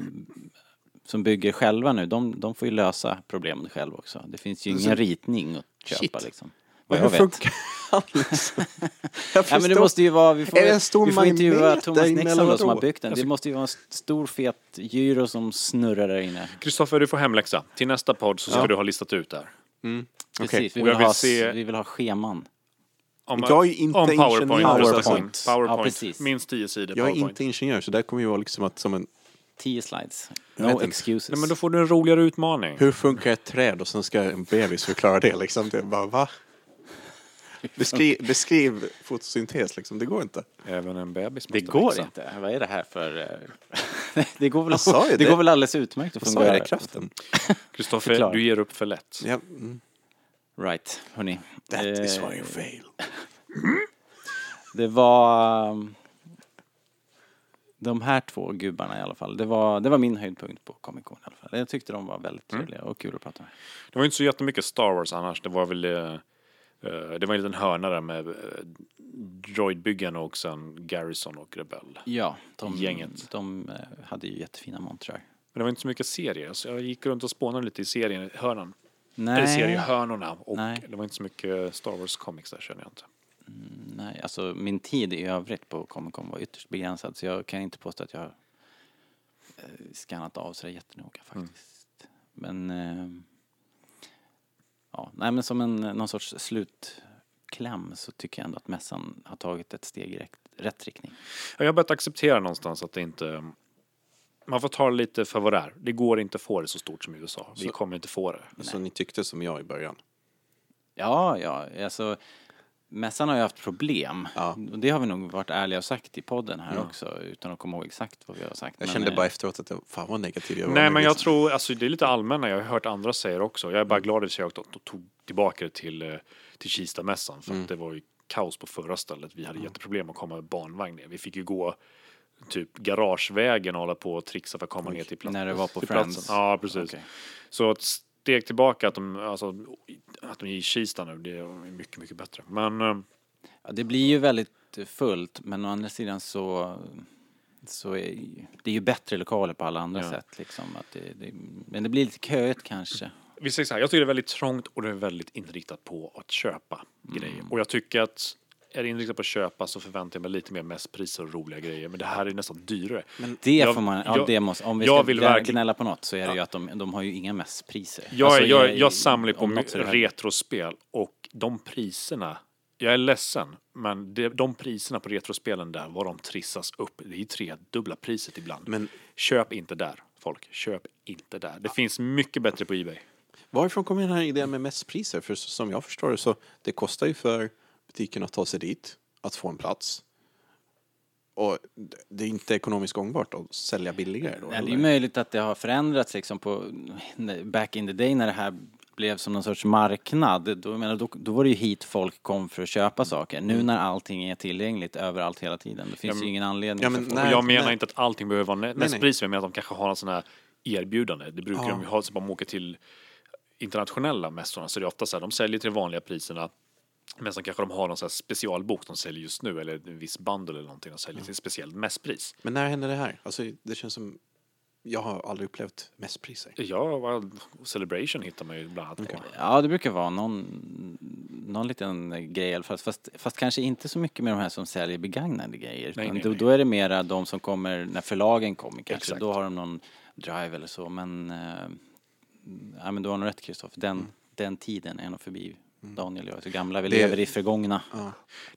som bygger själva nu, de, de får ju lösa problemen själv också. Det finns ju ingen ritning att köpa Shit. liksom. Vad Hur jag vet. funkar *laughs* han liksom? Jag Ja, men det måste ju vara, vi får, Är det en stor vi får intervjua Thomas Nixon eller då, som har byggt den. Det måste ju vara en stor fet gyro som snurrar där inne. Kristoffer, du får hemläxa. Till nästa podd så ska Ja. du ha listat ut där. Precis, vi Och vill, jag vill ha, se- vi vill ha scheman. Om, Jag är inte om PowerPoint. ingenjör, PowerPoint. PowerPoint. PowerPoint. Ja, precis. Minst 10 sidor Jag är PowerPoint. inte ingenjör så där kommer ju vara liksom att, som en... 10 slides. Vet No inte. excuses. Nej, men då får du en roligare utmaning. Hur funkar ett träd och sen ska en bebis förklara det liksom. Det är bara va? Beskriv, beskriv fotosyntes liksom, det går inte. Även en bebis Det går växa. inte. Vad är det här för... eh, *laughs* det går väl, Jag sa det det. går väl alldeles utmärkt att Jag sa ju fungera. det, kraften. *laughs* Kristoffer, du ger upp för lätt. Ja, mm. Right, hörni. That is Eh, why you fail. *laughs* Det var... um, De här två gubbarna i alla fall. Det var, det var min höjdpunkt på Comic Con i alla fall. Jag tyckte de var väldigt Mm. trevliga och kul att prata med. Det var inte så jättemycket Star Wars annars. Det var väl... eh, det var en liten hörna där med uh, droidbyggarna och sen Garrison och Rebell. Ja, de, Gänget. de eh, hade ju jättefina montrar. Men det var inte så mycket serier. Så jag gick runt och spånade lite i serien, hörnan. Nej, Eller seriehörnorna. Och Nej. det var inte så mycket Star Wars comics där känner jag inte. nej, alltså min tid i övrigt på Comic Con var ytterst begränsad så jag kan inte påstå att jag eh, skannat av så jättenoga Mm. faktiskt. Men... Ja, nej men som en, någon sorts slutkläm så tycker jag ändå att mässan har tagit ett steg i rätt, rätt riktning. Ja, Jag har börjat acceptera någonstans att det inte... Man får ta det lite för vad det är. Det går inte att få det så stort som i USA. Vi Så- kommer inte få det. Så ni tyckte som jag i början? Ja, ja, alltså mässan har ju haft problem. Ja. Och det har vi nog varit ärliga och sagt i podden här också utan att komma ihåg exakt vad vi har sagt. Jag Men, kände eh, bara efteråt att jag, fan vad negativ jag var. Nej men jag liksom. tror, alltså det är lite allmänna, jag har hört andra säga också. Jag är Mm. bara glad att jag tog tillbaka det till, eh, till Kistamässan för Mm. att det var ju kaos på förra stället. Vi hade jätteproblem att komma med barnvagn ner. Vi fick ju gå typ garagevägen och hålla på och trixa för att komma ner till platsen. När det var på till Friends? platsen. Ja, precis. Okej. Så ett steg tillbaka att de, alltså, att de är i Kista nu, det är mycket, mycket bättre. Men eh, Ja, det blir ju väldigt fullt men å andra sidan så, så är det är ju bättre lokaler på alla andra Ja. sätt liksom. Att det, det, men det blir lite köigt kanske. vi säger så här, jag tycker det är väldigt trångt och det är väldigt inriktat på att köpa grejer. Och jag tycker att är inriktad på att köpa så förväntar jag mig lite mer mässpriser och roliga grejer. Men det här är nästan dyrare. Det Jag- får man, ja, jag- det måste, om vi ska vill verkligen- gnälla på något så är det ju att de, de har ju inga mässpriser. Jag, Alltså, jag, jag samlar på retrospel och de priserna, jag är ledsen, men det, de priserna på retrospelen där, vad de trissas upp, det är ju tredubbla priset ibland. Men- Köp inte där, folk. Köp inte där. Det finns mycket bättre på Ebay. Varifrån kommer den här idén med mässpriser? För som jag förstår det så det kostar ju för butiken att ta sig dit, att få en plats. Och det är inte ekonomiskt gångbart att sälja billigare då? Ja, det är möjligt att det har förändrats liksom på back in the day när det här blev som någon sorts marknad. Då, menar, då, då var det ju hit folk kom för att köpa saker. Mm. Nu när allting är tillgängligt överallt hela tiden, det finns men- ju ingen anledning Ja, men. Nej, och jag menar nej. inte att allting behöver vara nä- nej. nästpris, jag menar att de kanske har en sån här erbjudande. Det brukar Ja. de ju ha, så man åker till internationella mässorna så är det ofta så här, de säljer till de vanliga priserna men sen kanske de har någon sån här specialbok de säljer just nu eller en viss bundle eller någonting de säljer till ett speciellt mässpris. Men när hände det här? Alltså, det känns som... Jag har aldrig upplevt mässpriser. Ja, Celebration hittar man ju bland annat. Okej. Ja, det brukar vara någon, någon liten grej i alla fall. Fast, fast kanske inte så mycket med de här som säljer begagnade grejer. Nej, nej, då, nej. då är det mera de som kommer när förlagen kommer kanske. Exakt. Då har de någon drive eller så. Men, eh, ja, men du har nog rätt Kristoffer. Den, den tiden är nog förbi. Daniel och jag är så gamla. Vi Det- lever i förgångna.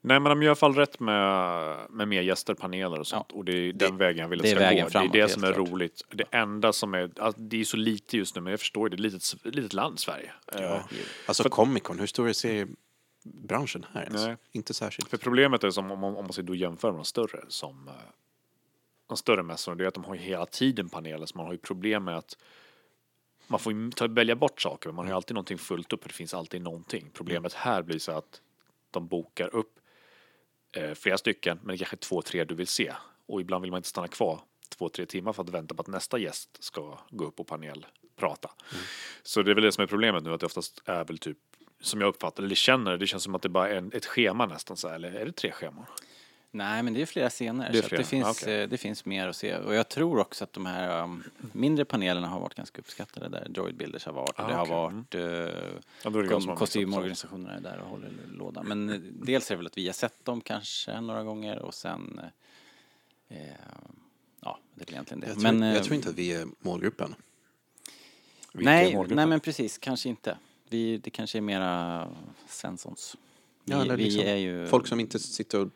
Nej, men de gör i alla fall rätt med, med mer gäster, paneler och sånt. Och det är den vägen jag vill att det det är ska gå. framåt, det är det som är klart. roligt. Det enda som är, alltså, det är så lite just nu, men jag förstår det. Det är ett litet, litet land, Sverige. Eh, Alltså Comic Con, hur stor är seriebranschen här? Alltså? Nej. Inte särskilt. För problemet är som om, man- om man ska då jämföra med de större som eh, de större mässorna, det är att de har ju hela tiden paneler så man har ju problem med att man får ju ta, välja bort saker men man har ju alltid någonting fullt upp för det finns alltid någonting. Problemet här blir så att de bokar upp eh, flera stycken men det är kanske två, tre du vill se och ibland vill man inte stanna kvar två, tre timmar för att vänta på att nästa gäst ska gå upp på panel prata. Så det är väl det som är problemet nu att det oftast är väl typ som jag uppfattar eller känner det känns som att det bara är en, ett schema nästan så här, eller är det tre scheman? Nej, men det är flera scener. Det är så flera, det, finns, ah, okej. eh, det finns mer att se. Och jag tror också att de här um, mindre panelerna har varit ganska uppskattade där. Droid Builders har varit. och Ah, det har okej. varit eh, Ja, är kom, kostymorganisationerna är där och håller låda. Men eh, dels är det väl att vi har sett dem kanske några gånger och sen eh, ja, det är väl egentligen det. Jag tror, men, jag tror inte att vi är målgruppen. Är nej, målgruppen? nej, men precis, kanske inte. Vi, det kanske är mera Svenssons. Vi, Ja, eller vi liksom är ju... Folk som inte sitter och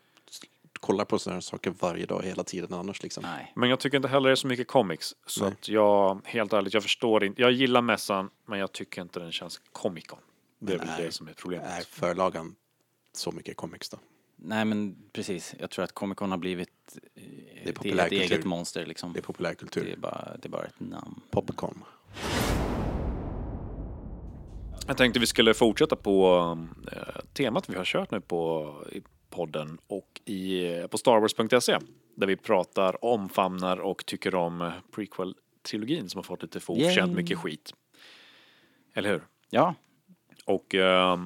kollar på sådana här saker varje dag hela tiden annars liksom. Nej. Men jag tycker inte heller det är så mycket comics. Så Nej. att jag, helt ärligt, jag förstår inte. Jag gillar mässan, men jag tycker inte den känns Comic Con. Det är Men väl är- det som är problemet. Är förlagan så mycket comics då? Nej men precis, jag tror att Comic Con har blivit eh, är ett, ett eget monster liksom. Det är populärkultur. Det är bara, det är bara ett namn. Popcorn. Jag tänkte vi skulle fortsätta på eh, temat vi har kört nu på podden och i, på starwars.se där vi pratar, omfamnar och tycker om eh, prequel-trilogin som har fått lite för oförtjänt mycket skit. Eller hur? Ja, Och eh,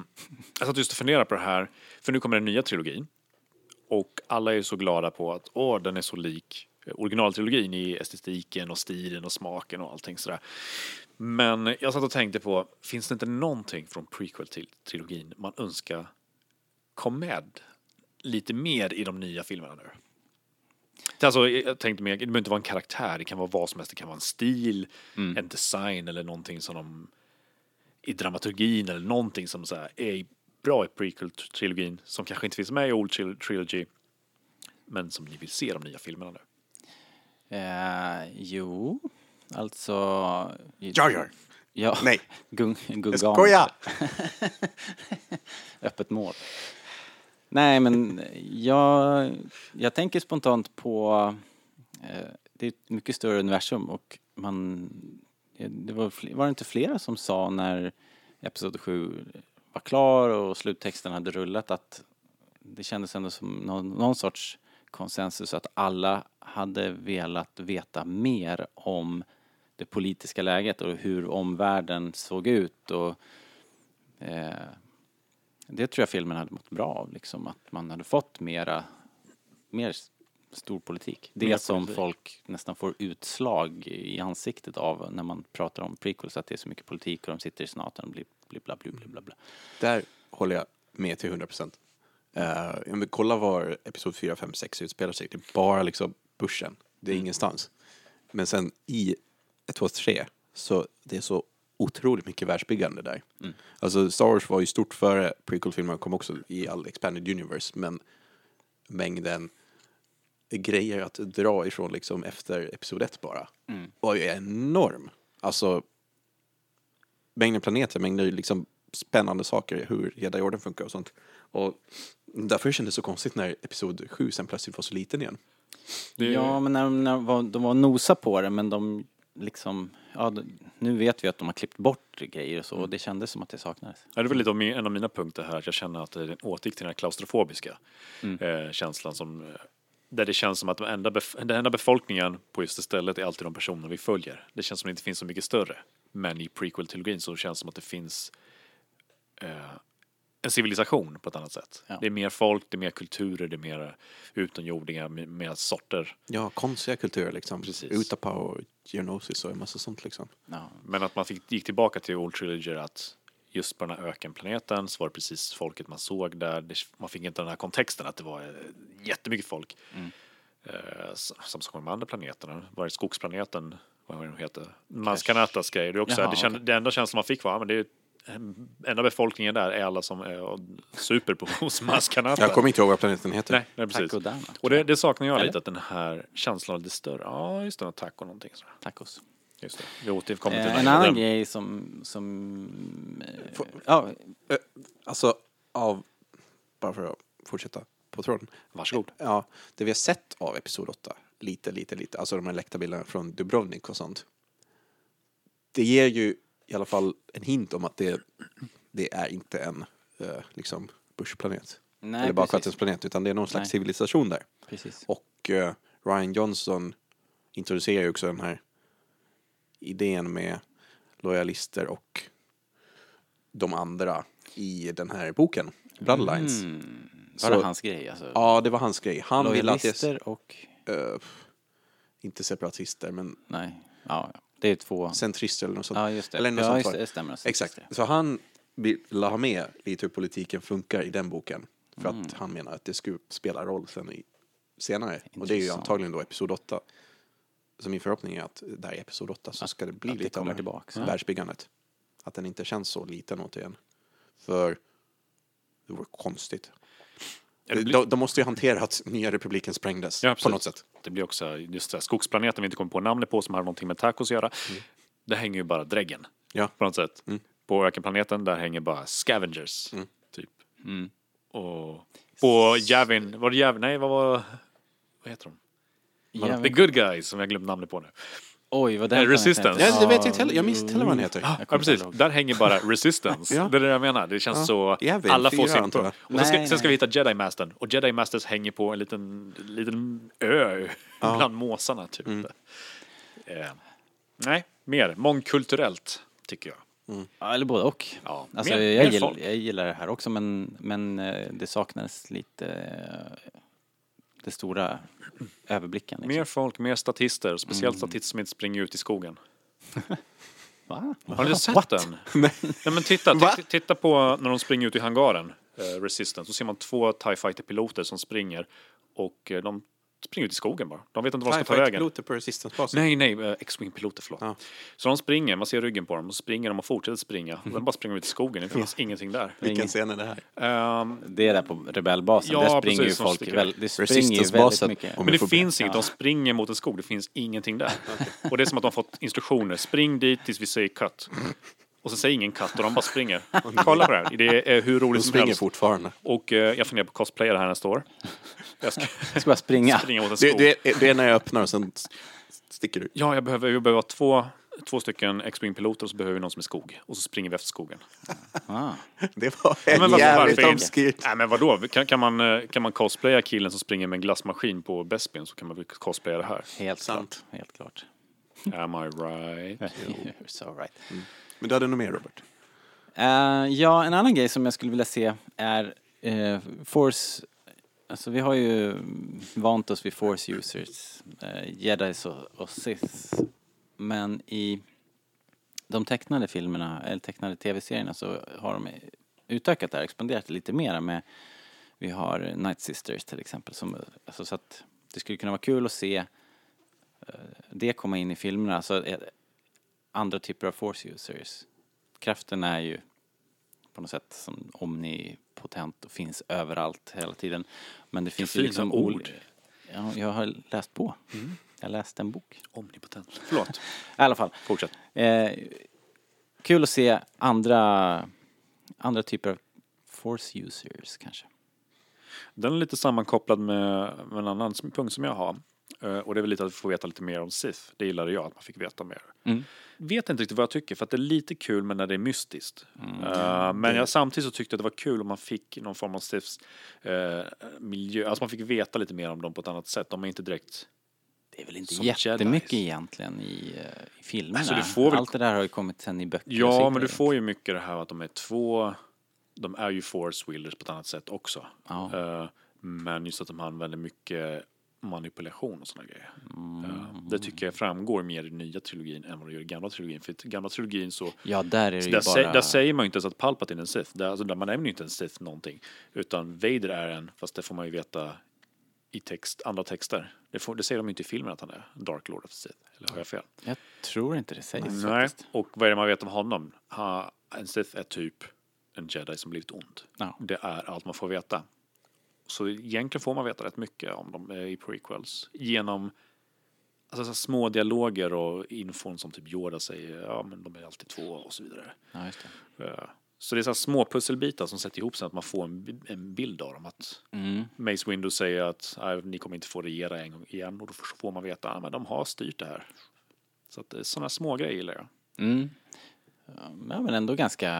jag satt just och funderade på det här, för nu kommer den nya trilogin. Och alla är så glada på att åh, den är så lik originaltrilogin i estetiken och stilen och smaken och allting sådär. Men jag satt och tänkte på, finns det inte någonting från prequel-trilogin man önskar kom med lite mer i de nya filmerna nu? Alltså, jag tänkte mer, det behöver inte vara en karaktär, det kan vara vad som helst, det kan vara en stil, en design eller någonting som de i dramaturgin eller någonting som så här är bra i prequel-trilogin som kanske inte finns med i Old Tril- Trilogy men som ni vill se i de nya filmerna nu. eh, jo, alltså... Jar Jar. Ja, Nej. Gung, Gungan. Jag skojar! *laughs* Öppet mål. Nej, men jag, jag tänker spontant på... Eh, det är ett mycket större universum och man... Eh, det var, var det inte flera som sa när Episod 7 var klar och sluttexten hade rullat att det kändes ändå som någon, någon sorts konsensus att alla hade velat veta mer om det politiska läget och hur omvärlden såg ut och eh, det tror jag filmen hade mått bra av, liksom att man hade fått mera, mer storpolitik. Det Mer som politik. folk nästan får utslag i ansiktet av när man pratar om prequels, att det är så mycket politik och de sitter i senaten och blir bli bla bla bla bla bla. Där håller jag med till 100 procent. Uh, ja, men kolla var Episod 4, 5, 6 utspelar sig. Det är bara liksom bushen. Det är ingenstans. Men sen i 1, 2, 3 så det är så otroligt mycket världsbyggande där. Alltså Star Wars var ju stort före prequel-filmerna kom också i all expanded universe men mängden grejer att dra ifrån liksom efter episod 1 bara var ju enorm. Alltså mängden planeter, mängden liksom spännande saker, hur jedi-orden funkar och sånt. Och därför kändes det så konstigt när episod 7 sen plötsligt var så liten igen. Det Ja, men när, när de var, de var nosa på det men de liksom, ja nu vet vi att de har klippt bort grejer och så och det kändes som att det saknades. Ja, det var lite av min, en av mina punkter här, att jag känner att det återgick till den här klaustrofobiska eh, känslan som eh, där det känns som att de enda den enda befolkningen på just det stället är alltid de personer vi följer. Det känns som att det inte finns så mycket större. Men i prequel-trilogin så känns det som att det finns eh, en civilisation på ett annat sätt. Ja. Det är mer folk, det är mer kulturer, det är mer utomjordingar, mer, sorter. Ja, konstiga kulturer liksom. Precis. Utapa och Geonosis och en massa sånt liksom. Ja. Men att man fick, gick tillbaka till Old Trilogy att just på den här ökenplaneten så var det precis folket man såg där. Det, man fick inte den här kontexten att det var eh, jättemycket folk. Eh, s- som sak med de andra planeterna. Var det skogsplaneten, vad var det heter? Mascanatas grejer. Det, också, Jaha, det, kände, okej. det enda känslan man fick var att det är enda befolkningen där är alla som är och super på hos Mascanata. Jag kommer inte ihåg vad planeten heter. Nej, nej precis. Taco Dana. Och det, det saknar jag Eller? lite, att den här känslan är lite större. Ja, just det, taco någonting sådär. Tacos. Just det. Vi återkommer till Eh, en annan Den- grej som, som eh, ja, Alltså, av... Bara för att fortsätta på tråden. Varsågod. Ja, det vi har sett av Episod 8, lite, lite, lite, alltså de här läckta bilderna från Dubrovnik och sånt. Det ger ju i alla fall en hint om att det, det är inte en eh, liksom bushplanet. nej, eller bara precis. planet, utan det är någon slags Nej. civilisation där. precis. Och eh, Ryan Johnson introducerar ju också den här idén med lojalister och de andra i den här boken, Bloodlines. Mm. Var Så- det hans grej alltså? Ja, det var hans grej. Han ville att det... Lojalister och, eh, inte separatister, men nej, ja, ja. Det är två, centrister eller något sånt. ja just det. Eller något ja, sånt det, det. stämmer. Exakt. Så han ville ha med lite hur politiken funkar i den boken. För Mm. att han menar att det skulle spela roll sen i, senare. Och det är ju Intressant. antagligen då episod 8. Så min förhoppning är att där i episod 8 så ska det bli det lite av det här världsbyggandet. Att den inte känns så liten återigen. För det vore konstigt. Blir- de, de måste ju hantera att nya republiken sprängdes Ja, på något sätt. Det blir också just det här, skogsplaneten vi inte kommer på namnet på som har någonting med tacos att göra. Det hänger ju bara dräggen Mm. Ja. på något sätt. Mm. På ökenplaneten där hänger bara scavengers. Mm. Typ. Mm. Och på Javin, var det Javin? Nej, vad var... Vad heter de? The Good Guys som jag glömt namnet på nu. Oj, vad Eh, den Resistance. Ja, det vet jag inte heller. Jag minns inte heller vad han heter. Jag Ja, precis. Där hänger bara *laughs* Resistance. Ja. Det är det jag menar. Det känns Ja. så... Javin, alla får sin... jag. Och sen ska, Nej, sen ska nej. vi hitta Jedi Mastern. Och Jedi Masters hänger på en liten, liten ö Ja. bland måsarna, typ. Mm. Eh, nej, mer mångkulturellt, tycker jag. Ja, eller både och. Ja, Alltså, mer, jag, mer gillar, jag gillar det här också men, men eh, det saknades lite eh, det stora överblicken. Liksom. Mer folk, mer statister. Speciellt Mm. statister som inte springer ut i skogen. *laughs* Va? Har ni sett What? den? *laughs* Nej. men titta, titta på när de springer ut i hangaren, eh, Resistance, så ser man två TIE Fighter-piloter som springer och eh, de springer ut i skogen bara. De vet inte vad de ska ta vägen. piloter på Resistance-basen. Nej, nej, eh, X-Wing-piloter, förlåt. Ja. Så de springer, man ser ryggen på dem, och springer de och fortsätter springa. Och de bara springer ut i skogen, det finns ingenting där. Vilken scen är det här? Ehm, Det är där på rebellbasen, Ja, där springer precis, ju de folk väl, det springer ju väldigt mycket. Men det finns inget, Ja. de springer mot en skog, det finns ingenting där. *laughs* Och det är som att de har fått instruktioner, spring dit tills vi säger cut. Och så säger ingen cut och de bara springer. *laughs* Kolla på det här, det är hur De roligt som springer helst. fortfarande. Och eh, jag funderar på cosplayer här nästa år. Jag ska Jag ska bara springa. springa mot en Det, skog. det, är- det är när jag öppnar och sen sticker du. Ja, jag behöver, jag behöver ha två, två stycken X-Wing-piloter och så behöver vi någon som är skog. Och så springer vi efter skogen. Ah. Det var Men en varför- jävligt varför inte? obskyrt. Nej men vadå, kan, kan, man, eh, kan man cosplaya killen som springer med en glassmaskin på Bespin så kan man väl cosplaya det här. Helt Sant. klart. Helt klart. Am I right? *laughs* You're so right. Men du hade nog mer Robert? Eh, ja, en annan grej som jag skulle vilja se är eh, Force... Alltså vi har ju vant oss vid Force users, uh, Jedis och, och Sith. Men i de tecknade filmerna, eller tecknade tv-serierna så har de utökat det här, expanderat det lite mera med Vi har Night Sisters till exempel. Som, alltså, så att det skulle kunna vara kul att se eh, det komma in i filmerna. Alltså, eh, andra typer av force users. Kraften är ju på något sätt som Omni omnipotent och finns överallt hela tiden. Men det finns ju liksom ord. Ja, jag har läst på. Jag läste en bok. Omnipotent. Förlåt. *laughs* I alla fall. Fortsätt. Eh, kul att se andra, andra typer av force users kanske. Den är lite sammankopplad med, med en annan punkt som jag har. Eh, Och det är väl lite att får veta lite mer om Sith. Det gillade jag, att man fick veta mer. Mm. Vet inte riktigt vad jag tycker, för att det är lite kul men när det är mystiskt. Mm. Eh, men jag samtidigt så tyckte jag att det var kul om man fick någon form av Siths eh, miljö, alltså man fick veta lite mer om dem på ett annat sätt. De är inte direkt Det är väl inte Som jättemycket Jedis. egentligen i, eh, i filmerna. Alltså, väl- Allt det där har ju kommit sen i böcker Ja, men du får ju mycket det här att de är två, de är ju force wielders på ett annat sätt också. Ja. Eh, men just att de använder mycket manipulation och sådana grejer. Mm. Eh, det tycker jag framgår mer i nya trilogin än vad det gör i gamla trilogin. För i gamla trilogin så, Ja, där är det där, bara... sä, där säger man ju inte ens att Palpatine är en Sith. Där, alltså, där man nämner ju inte en Sith någonting. Utan Vader är en, fast det får man ju veta i text, andra texter. Det, får, det säger de ju inte i filmen att han är Dark Lord of Sith. Eller har jag fel? Jag tror inte det sägs Nej, faktiskt. och vad är det man vet om honom? Ha, en Sith är typ en jedi som blivit ond. Ja. Det är allt man får veta. Så egentligen får man veta rätt mycket om dem eh, i prequels. Genom alltså, små dialoger och infon som typ Yoda säger, ja men de är alltid två och så vidare. Ja, det. Eh, Så det är så små pusselbitar som sätter ihop så att man får en, bi- en bild av dem. Att Mm. Mace Windu säger att "Nej, ni kommer inte få regera en gång igen och då får man veta att ah, men de har styrt det här. Så att är sådana små grejer gillar jag. Mm. Ja, men ändå ganska,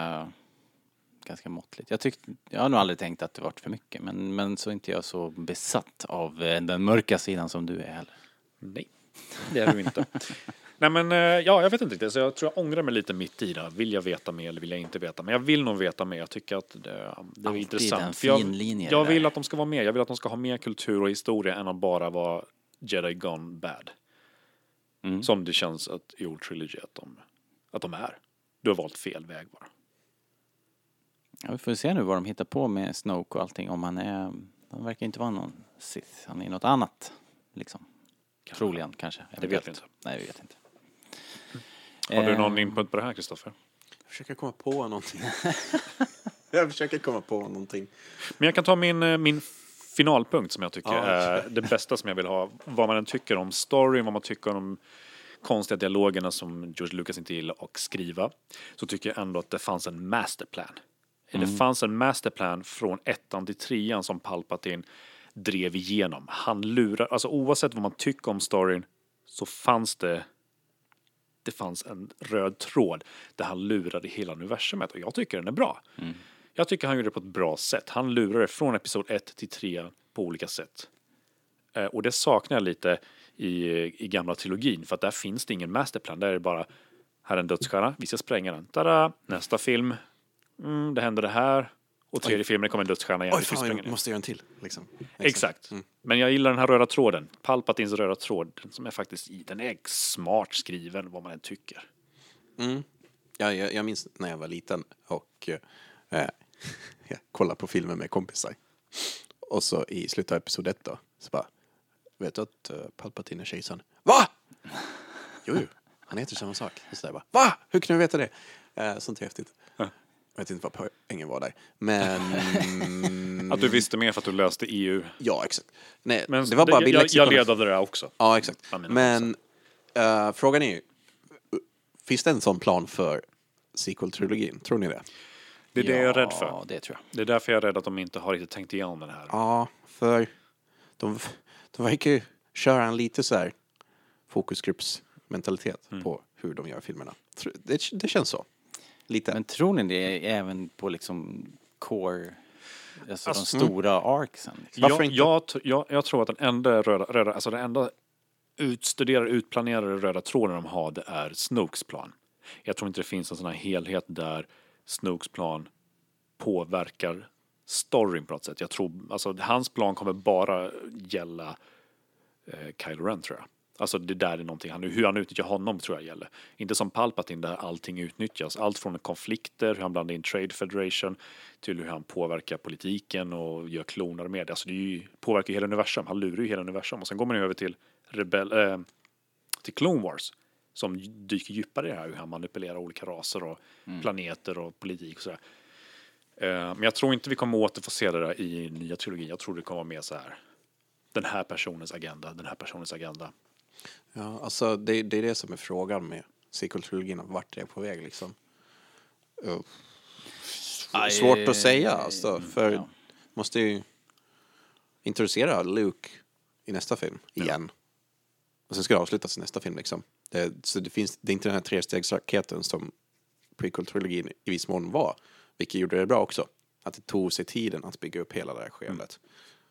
ganska måttligt. Jag, tyckte, jag har nog aldrig tänkt att det varit för mycket, men, men så är inte jag så besatt av eh, den mörka sidan som du är heller. Nej, det är du inte. *laughs* Nej men eh, ja, jag vet inte riktigt. Så jag tror jag ångrar mig lite mitt i det. Vill jag veta mer eller vill jag inte veta? Men jag vill nog veta mer. Jag tycker att det, det är Alltid intressant. en För jag, jag där. vill att de ska vara med. Jag vill att de ska ha mer kultur och historia än att bara vara Jedi Gone Bad. Mm. Som det känns att i Old Trilogy att de, att de är. Du har valt fel väg bara. Ja, vi får se nu vad de hittar på med Snoke och allting. Om han är, han verkar inte vara någon Sith. Han är något annat, liksom. Troligen, kanske. vet vi inte. Nej, vi vet inte. Har du Eh, någon input på det här Kristoffer? Jag försöker komma på någonting. *laughs* jag försöker komma på någonting. Men jag kan ta min, eh, min finalpunkt som jag tycker Ja. är det bästa som jag vill ha. Vad man än tycker om storyn, vad man tycker om konstiga dialogerna som George Lucas inte gillar att skriva. Så tycker jag ändå att det fanns en masterplan. Det fanns en masterplan från ettan till trean som Palpatine drev igenom. Han lurar, alltså oavsett vad man tycker om storyn så fanns det det fanns en röd tråd där han lurade hela universumet och jag tycker den är bra. Jag tycker han gjorde det på ett bra sätt. Han lurade från episod 1 till 3 på olika sätt. Eh, och det saknar jag lite i, i gamla trilogin för att där finns det ingen masterplan. Där är det bara här är en dödsstjärna, vi ska spränga den. Tada! Nästa film, mm, det händer det här. Och tredje filmen kommer en dödsstjärna igen. Oj, fan, jag måste göra en till. Liksom. Exakt. Men jag gillar den här röda tråden. Palpatins röda tråd. Som är faktiskt i. Den är smart skriven vad man än tycker. Mm. Ja, jag, jag minns när jag var liten och eh, *laughs* jag kollade på filmen med kompisar. Och så i slutet av episod ett då, så bara, vet du att uh, Palpatine är kejsaren? Va? *laughs* Jo, jo, han heter samma sak. Och så där bara, va? Hur kunde du veta det? Uh, sånt är häftigt. Jag vet inte vad poängen var där. Men... *laughs* Att du visste mer för att du löste EU. Ja, exakt. Nej, Men det var bara jag, jag led av det där också. Ja, exakt. Men eh, frågan är ju, finns det en sån plan för sequel-trilogin? Tror ni det? Det är det jag är rädd Ja, för. det tror jag. Det är därför jag är rädd att de inte har riktigt tänkt igenom den här. Ja, för de, de verkar ju köra en lite så här fokusgruppsmentalitet Mm. på hur de gör filmerna. Det, det känns så. Lite. Men tror ni det även på liksom core, alltså, Alltså, de stora arcsen? Liksom? Varför jag, inte? Jag, jag, jag tror att den enda röda, röda alltså den enda utstuderade, utplanerade röda tråden de har, det är Snokes plan. Jag tror inte det finns en sån här helhet där Snokes plan påverkar storyn på något sätt. Jag tror, alltså hans plan kommer bara gälla eh, Kylo Ren tror jag. Alltså det där är någonting, han, hur han utnyttjar honom tror jag gäller. Inte som Palpatine där allting utnyttjas. Allt från konflikter, hur han blandar in Trade Federation till hur han påverkar politiken och gör kloner med det. Alltså det ju, påverkar ju hela universum, han lurar ju hela universum. Och sen går man över till Rebell, eh, till Clone Wars som dyker djupare i det här, hur han manipulerar olika raser och planeter och politik och sådär. Eh, Men jag tror inte vi kommer återfå se det där i nya trilogin. Jag tror det kommer vara mer så här. Den här personens agenda, den här personens agenda. Ja, alltså det, det är det som är frågan med sequel-trilogin, vart det är på väg liksom. Uh, Aj, svårt att säga alltså, för ja. måste ju introducera Luke i nästa film igen. Och sen ska det avslutas i nästa film liksom. Det, så det finns, det är inte den här trestegsraketen som prequel-trilogin i viss mån var, vilket gjorde det bra också. Att det tog sig tiden att bygga upp hela det här skeendet.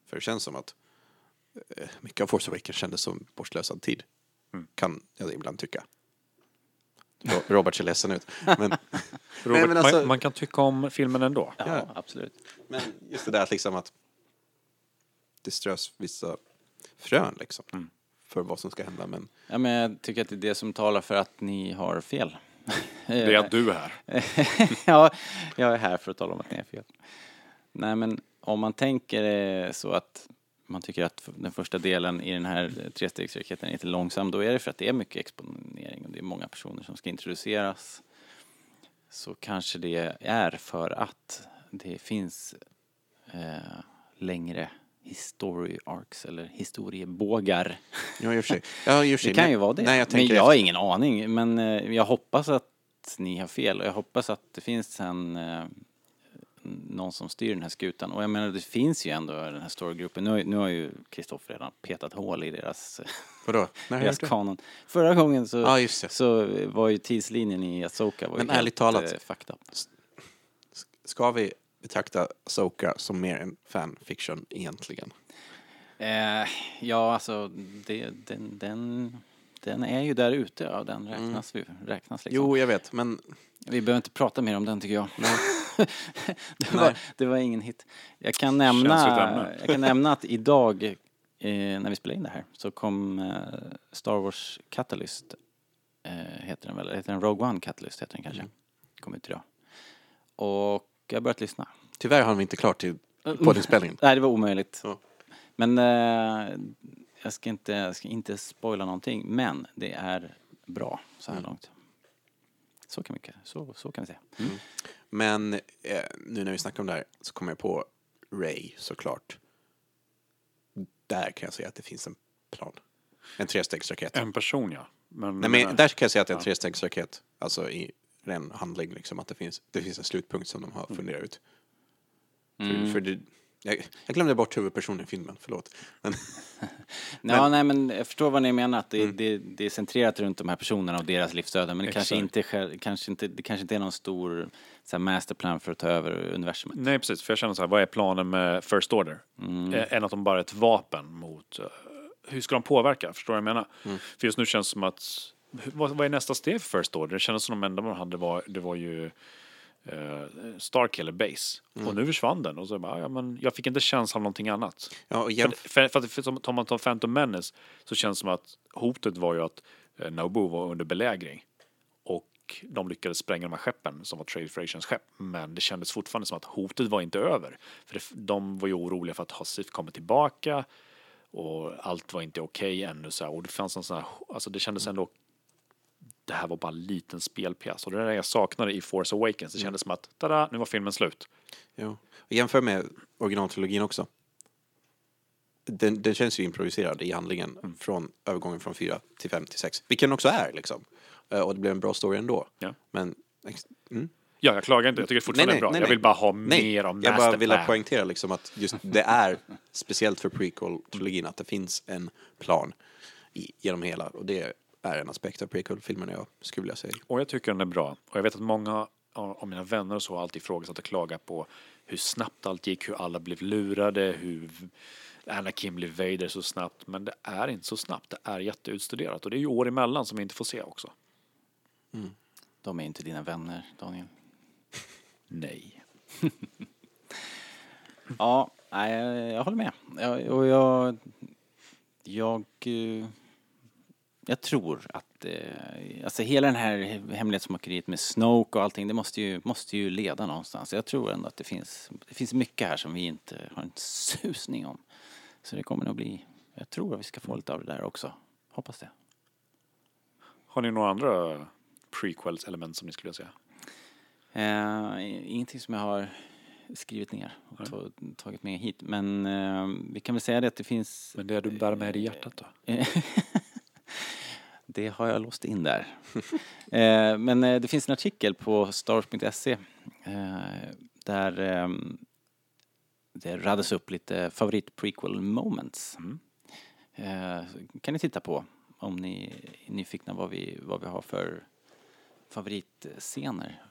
För det känns som att eh, mycket av Force Awakens kändes som bortslösad tid. Kan jag ibland tycka. Ro- Robert ser ledsen ut. Men, *laughs* *laughs* Robert, men alltså- man, man kan tycka om filmen ändå. Ja, Ja. absolut. men just det där att liksom att det strös vissa frön liksom. För vad som ska hända. Men Ja, men jag tycker att det är det som talar för att ni har fel. *laughs* Det är att du är här. ja, jag är här för att tala om att ni är fel. Nej, men om man tänker eh, så att man tycker att den första delen i den här trestegsraketen är lite långsam, då är det för att det är mycket exponering och det är många personer som ska introduceras. Så kanske det är för att det finns eh, längre history arcs eller historiebågar. ja, i och för sig. Ja, i och för sig. Det kan ju vara det. Nej, jag men jag har ingen aning. Men eh, jag hoppas att ni har fel och jag hoppas att det finns en eh, någon som styr den här skutan. Och jag menar, det finns ju ändå den här storygruppen. Nu, ju- nu har ju Kristoffer redan petat hål i deras, *laughs* Vadå? När deras kanon. Förra gången så, det. så var ju tidslinjen i Asoka var ju Men helt, ärligt talat. eh, fucked up. Ska vi betrakta Soka som mer en fanfiction egentligen? Eh, ja, alltså det, den, den, den är ju där ute. Ja, den räknas, vi, räknas liksom. Jo, jag vet, men Vi behöver inte prata mer om den tycker jag. *laughs* det, var, det var ingen hit. Jag kan nämna, jag kan nämna att idag eh, när vi spelade in det här så kom eh, Star Wars Catalyst eh, heter den väl, heter den Rogue One Catalyst heter den kanske. Kom ut idag. Och jag har börjat lyssna. tyvärr hann vi inte klart till poddinspelningen. Nej, det var omöjligt. Ja. Men eh, jag, ska inte, jag ska inte spoila någonting, men det är bra så här långt. Så kan, vi, så, så kan vi säga. Men eh, nu när vi snackar om det här så kommer jag på Ray såklart. Där kan jag säga att det finns en plan. En trestegsraket. En person ja. Men, Nej, men där kan jag säga att det är en Ja. trestegsraket. Alltså i ren handling liksom. Att det finns, det finns en slutpunkt som de har funderat ut. För, för det, jag, jag glömde bort huvudpersonen i filmen, förlåt. Men, *laughs* Ja, nej men jag förstår vad ni menar, att det, det, det är centrerat runt de här personerna och deras livsöden, men det kanske inte, kanske inte, det kanske inte är någon stor så här, masterplan för att ta över universumet. Nej precis, för jag känner så här, vad är planen med First Order? Eh, Än att de bara är ett vapen mot, eh, hur ska de påverka? Förstår du vad jag menar? För just nu känns det som att, vad, vad är nästa steg för First Order? Det kändes som de enda man hade var, det var ju eh, Starkiller Base. Och nu försvann den och så bara, ja, men jag fick inte känslan av någonting annat. ja, och För, jämf- för, för, för som tar man tar Phantom Menace så känns det som att hotet var ju att eh, Naboo var under belägring. Och de lyckades spränga de här skeppen som var Trade Federations skepp. Men det kändes fortfarande som att hotet var inte över. För det, de var ju oroliga för att Hassif kommer tillbaka. Och allt var inte okej ännu så här. Och det fanns en sån här, alltså det kändes ändå det här var bara en liten spelpjäs. Och det är det jag saknade i Force Awakens. Det kändes som att, tada, nu var filmen slut. Jo. Och jämför med originaltrilogin också. Den, den känns ju improviserad i handlingen Mm. från övergången från 4 till 5 till 6. Vilken den också är liksom. Eh, Och det blev en bra story ändå. Ja. Men mm. Ja, jag klagar inte. Jag tycker fortfarande det är bra. jag vill bara ha nej. mer av Jag bara ville poängtera liksom att just det är speciellt för prequel-trilogin att det finns en plan i, genom hela. Och det är en aspekt av prequel-filmerna jag skulle vilja säga. Och jag tycker den är bra. Och jag vet att många av mina vänner och så har alltid ifrågasatt och klagat på hur snabbt allt gick, hur alla blev lurade, hur Anakin blev Vader så snabbt. Men det är inte så snabbt. Det är jätteutstuderat. Och det är ju år emellan som vi inte får se också. De är inte dina vänner, Daniel. *laughs* Nej. *laughs* Ja, nej, jag, jag håller med. Jag, och jag, jag, eh, jag tror att, eh, alltså hela den här hemlighetsmakeriet med Snoke och allting, det måste ju, måste ju leda någonstans. Jag tror ändå att det finns, det finns mycket här som vi inte har en susning om. Så det kommer nog bli, jag tror att vi ska få lite av det där också. Hoppas det. Har ni några andra prequels-element som ni skulle säga? Eh, ingenting som jag har skrivit ner och ta, tagit med hit. Men eh, vi kan väl säga det att det finns... Men det du bär med dig i hjärtat då? *laughs* det har jag låst in där. *laughs* eh, men eh, det finns en artikel på stars.se eh, där eh, det radas upp lite favorit prequel moments. Eh, kan ni titta på om ni är nyfikna vad vi, vad vi har för favoritscener.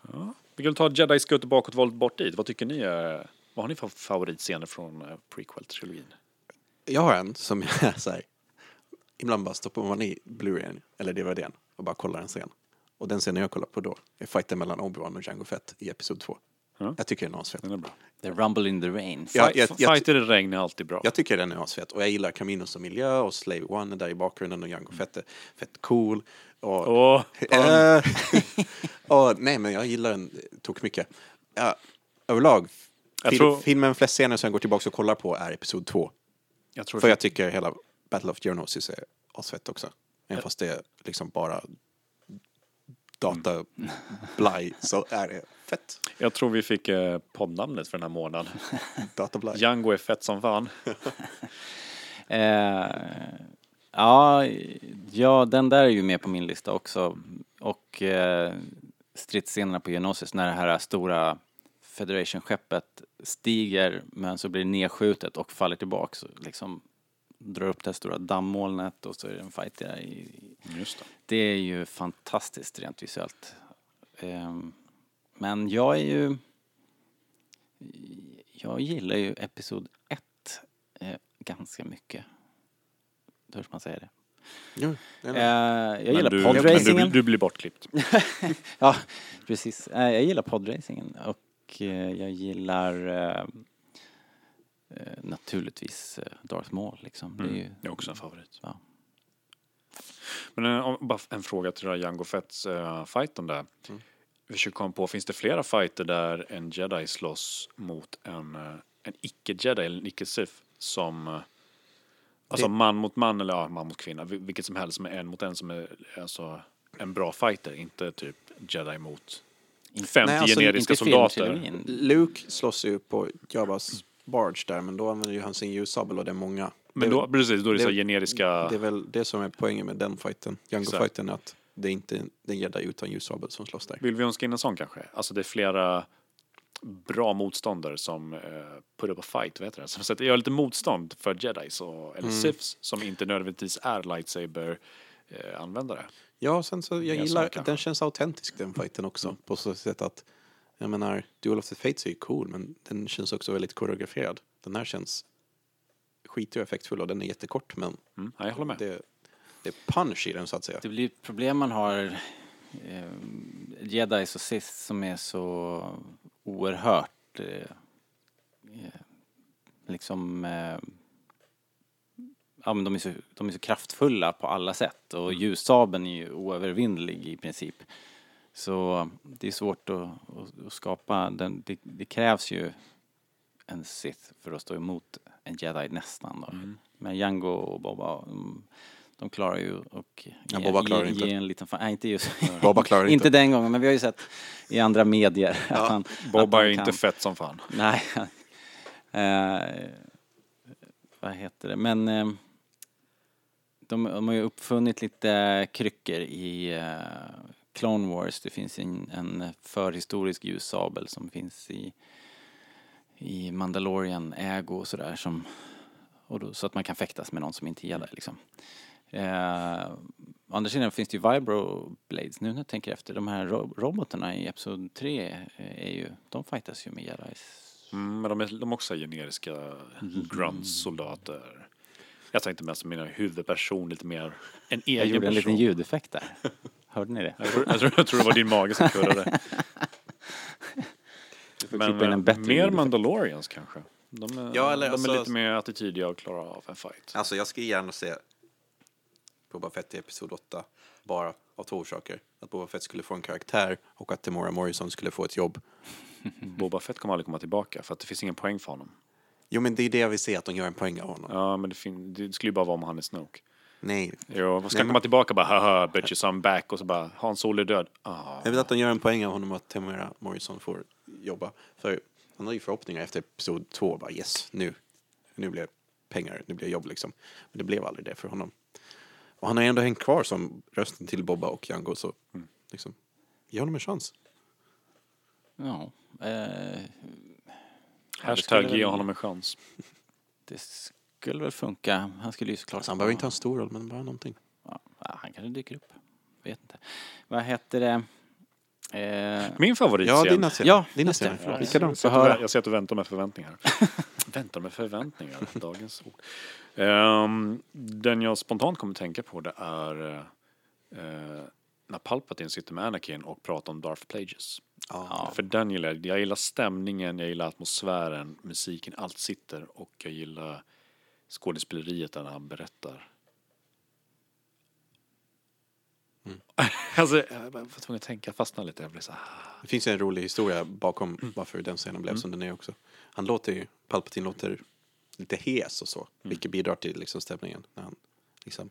Vi kan ta Jedi-skutt bakåt, våld bort dit. Vad tycker ni är, vad har ni för favoritscener från prequel-trilogin? Jag har en som jag är *laughs* så här, ibland bara stoppar man i Blu-rayen eller DVDn och bara kollar en scen. Och den scenen jag kollar på då är fighten mellan Obi-Wan och Jango Fett i Episod 2. Ja. Jag tycker den är asfett. Den är bra. The Rumble in the Rain. Ja, jag, jag, Fighter i regn är alltid bra. jag tycker den är asfett och jag gillar Camino som miljö och Slave One är där i bakgrunden och Jango Fett är fett cool. Och, Åh, Eh, *laughs* och, nej, men jag gillar den tok mycket. Ja, överlag, Jag fil, tror- filmen flest scener som jag går tillbaka och kollar på är Episod 2. jag tror För jag tycker hela Battle of Geonosis är asfett också. Även fast det är liksom bara data blaj så är det fett. Jag tror vi fick eh, poddnamnet för den här månaden. *laughs* Data blaj. Django är fett som fan. *laughs* *laughs* Eh, ja, ja, den där är ju med på min lista också. Och eh, stridsscenerna på Geonosis när det här stora Federation-skeppet stiger men så blir det nedskjutet och faller tillbaks. Liksom drar upp det här stora dammolnet och så är det en fight där. i- Just det. Det är ju fantastiskt rent visuellt. Ehm, Men jag är ju... Jag gillar ju Episod 1 eh, ganska mycket. Törs man säga det? Jo, det är Eh, jag gillar men du, men podracingen. du, du blir bortklippt. *laughs* Ja, precis. Eh, Jag gillar podracingen och eh, jag gillar eh, eh, naturligtvis eh, Darth Maul liksom. Det är ju, Det är också en favorit. Ja. Men eh, om- bara en fråga till Django Fetts uh, fighten där. Vi försöker komma på, finns det flera fighter där en jedi slåss mot en, eh, en icke-jedi eller en icke-sith som eh, Alltså Det- man mot man eller ja, man mot kvinna, vil- vilket som helst som är en mot en som är alltså en bra fighter, inte typ jedi mot 50 Nej, alltså, generiska inte soldater. Luke slåss ju på Jabbas barge där, men då använder ju han sin ljussabel och det är många. Men det, då, precis, då är det, så det- generiska... det är väl det som är poängen med den fighten, Django-fighten, att det är inte den jedi utan ljussabel som slåss där. Vill vi önska in en sån kanske? Alltså det är flera bra motståndare som uh, put up a fight, vad heter det? Som sätter, gör lite motstånd för jedis och, eller siths som inte nödvändigtvis är lightsaber eh, användare. Ja, sen så jag Ja, gillar, så den känns autentisk den fighten också. På så sätt att, jag menar, Duel of the Fates är ju cool, men den känns också väldigt koreograferad. Den här känns skitig och effektfull och den är jättekort, men Mm, ja, jag håller med. det, det är punch i den så att säga. Det blir problem man har eh, jedis och sith som är så oerhört eh, eh, liksom eh, ja men de är, så, de är så kraftfulla på alla sätt och ljussabeln är ju oövervinnlig i princip. Så det är svårt att, att, skapa den, det, det krävs ju en Sith för att stå emot en jedi nästan då. Men Django och Boba, mm, de klarar ju och Ja, Boba klarar ge, inte. ge en liten fan, nej inte just *laughs* Boba klarar inte. *laughs* inte den gången, men vi har ju sett i andra medier att han Bobba att är han inte kan- fett som fan. Nej. *laughs* eh, vad heter det? Men eh, de, de har ju uppfunnit lite kryckor i eh, Clone Wars. Det finns en, en förhistorisk ljussabel som finns i, i Mandalorian ägo och sådär som och då, så att man kan fäktas med någon som inte jedi liksom. Eh, å andra sidan finns det ju Vibro Blades. Nu när jag tänker efter, de här ro- robotarna i Episod 3 är ju, de fightas ju med jedis. Mm, men de är, de är också generiska grunt-soldater. Jag tänkte mest på mina huvudperson, lite mer en egen Jag gjorde en person. liten ljudeffekt där. *laughs* Hörde ni det? Jag tror, jag, tror, jag tror det var din mage som kurrade. Men en eh, mer. Mandalorians kanske. De är, Ja, eller de alltså- är lite mer attitydiga och klarar av en fight. Alltså jag skulle gärna se Boba Fett i Episod 8 bara av två orsaker. Att Boba Fett skulle få en karaktär och att Temora Morrison skulle få ett jobb. *laughs* Boba Fett kommer aldrig komma tillbaka för att det finns ingen poäng för honom. Jo men det är det jag vill se, att de gör en poäng av honom. Ja, men det, fin- det skulle ju bara vara om han är Snoke. Nej. Jo, vad ska Nej, komma tillbaka bara haha, bitches I'm back och så bara Han Solo är död. Ah. Jag vill att de gör en poäng av honom och att Temora Morrison får jobba. För han har ju förhoppningar efter Episod 2, bara yes, nu, nu blir det pengar, nu blir det jobb liksom. Men det blev aldrig det för honom. Och han har ändå hängt kvar som rösten till Bobba och Django, så liksom, ge honom en chans. Ja. Eh, Hashtag ge honom en chans. det skulle väl funka. Han skulle ju såklart... Alltså, han behöver inte ha en stor roll, men bara någonting. Ja, han kanske dyker upp. Vet inte. Vad heter det? Eh, Min favoritscen. Ja, dina scener. Ja, dina scener. Likadant. Jag ser, Få att du, höra. vä- jag ser att du väntar med förväntningar. *laughs* väntar med förväntningar, dagens ord. Ehm, den jag spontant kommer att tänka på det är eh, när Palpatine sitter med Anakin och pratar om Darth Plagueis. Ja. För den gillar jag. Jag gillar stämningen, jag gillar atmosfären, musiken, allt sitter och jag gillar skådespeleriet när han berättar. *laughs* alltså, jag var tvungen att tänka, jag fastnade lite. Jag blev så Det finns en rolig historia bakom varför den scenen blev som den är också. Han låter ju, Palpatine låter lite hes och så, vilket bidrar till liksom stämningen. När han, liksom,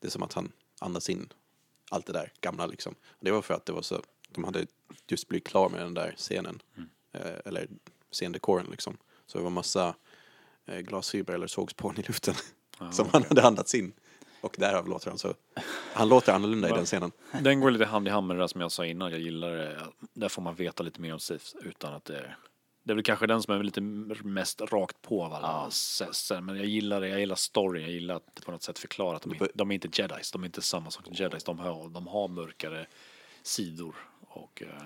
det är som att han andas in allt det där gamla liksom. Det var för att det var så, de hade just blivit klar med den där scenen, eh, eller scendekoren liksom. Så det var massa glasfiber eller sågspån i luften *laughs* som han hade andats in. Och därav låter han så, han låter annorlunda i den scenen. Den går lite hand i hand med det där som jag sa innan. Jag gillar det. Där får man veta lite mer om Sith utan att det det är väl kanske den som är lite mest rakt på av alla. Ja. Men jag gillar det, jag gillar story, jag gillar att på något sätt förklara att de, är, de är inte jedis, de är inte samma sak som jedis. De har, de har mörkare sidor och eh,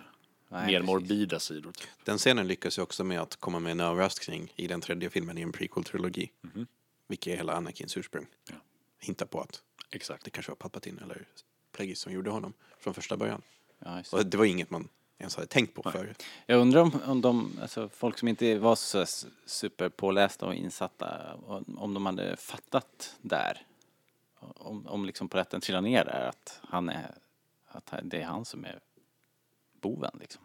Nej, mer precis. morbida sidor. Typ. Den scenen lyckas ju också med att komma med en överraskning i den tredje filmen i en prequel-trilogi. Vilket är hela Anakins ursprung. Ja. Hintar på att Exakt. det kanske var Palpatine eller Plagueis som gjorde honom från första början. ja. Och det var inget man ens hade tänkt på förut. Jag undrar om, om de, alltså folk som inte var så superpålästa och insatta, om om de hade fattat där. Om, om liksom på rätten trillar ner där att han är, att det är han som är boven liksom.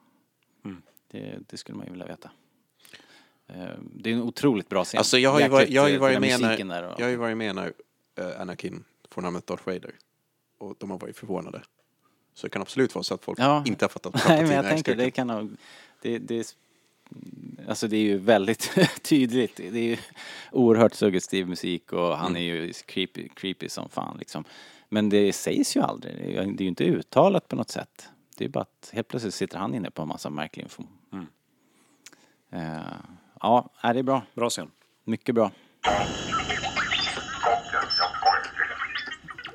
Mm. Det, det skulle man ju vilja veta. Eh, Det är en otroligt bra scen. Alltså jag har ju varit, jag har ju eh, varit med när, jag har ju varit med när eh, Anakin får namnet Darth Vader. Och de har varit förvånade. Så det kan absolut vara så att folk Ja. inte har fattat *laughs* Nej men jag tänker det kan nog, det, det, alltså det är ju väldigt *laughs* tydligt. Det är ju oerhört suggestiv musik och han är ju creepy, creepy som fan liksom. Men det sägs ju aldrig, det är ju inte uttalat på något sätt. Det är bara att helt plötsligt sitter han inne på en massa märklig info. Mm. Eh, ja, det är bra. Bra scen. Mycket bra.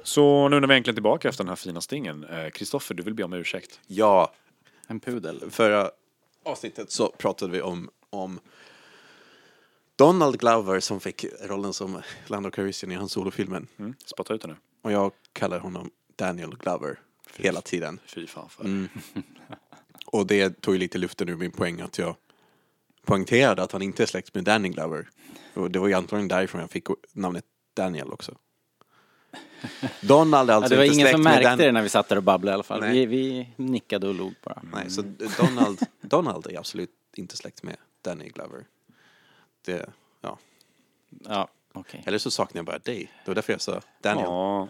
Så nu när vi äntligen tillbaka efter den här fina stingen. eh, Kristoffer, du vill be om ursäkt. Ja, En pudel. förra avsnittet så pratade vi om, om Donald Glover som fick rollen som Lando Calrissian i hans solofilmen. Mm. Spotta ut det nu. Och jag kallar honom Daniel Glover hela tiden. Fy fan för Mm. Och det tog ju lite luften ur min poäng att jag poängterade att han inte är släkt med Danny Glover. Och det var ju antagligen därifrån jag fick namnet Daniel också. Donald är Ja, alltså det var inte ingen släkt som märkte Dan- det när vi satt där och babblade i alla fall. Nej. Vi, vi nickade och log bara. Nej, så Donald, *laughs* Donald är absolut inte släkt med Danny Glover. Det, ja. Ja, okej. Eller så saknar jag bara dig. Det var därför jag sa Daniel. Ja, Ja.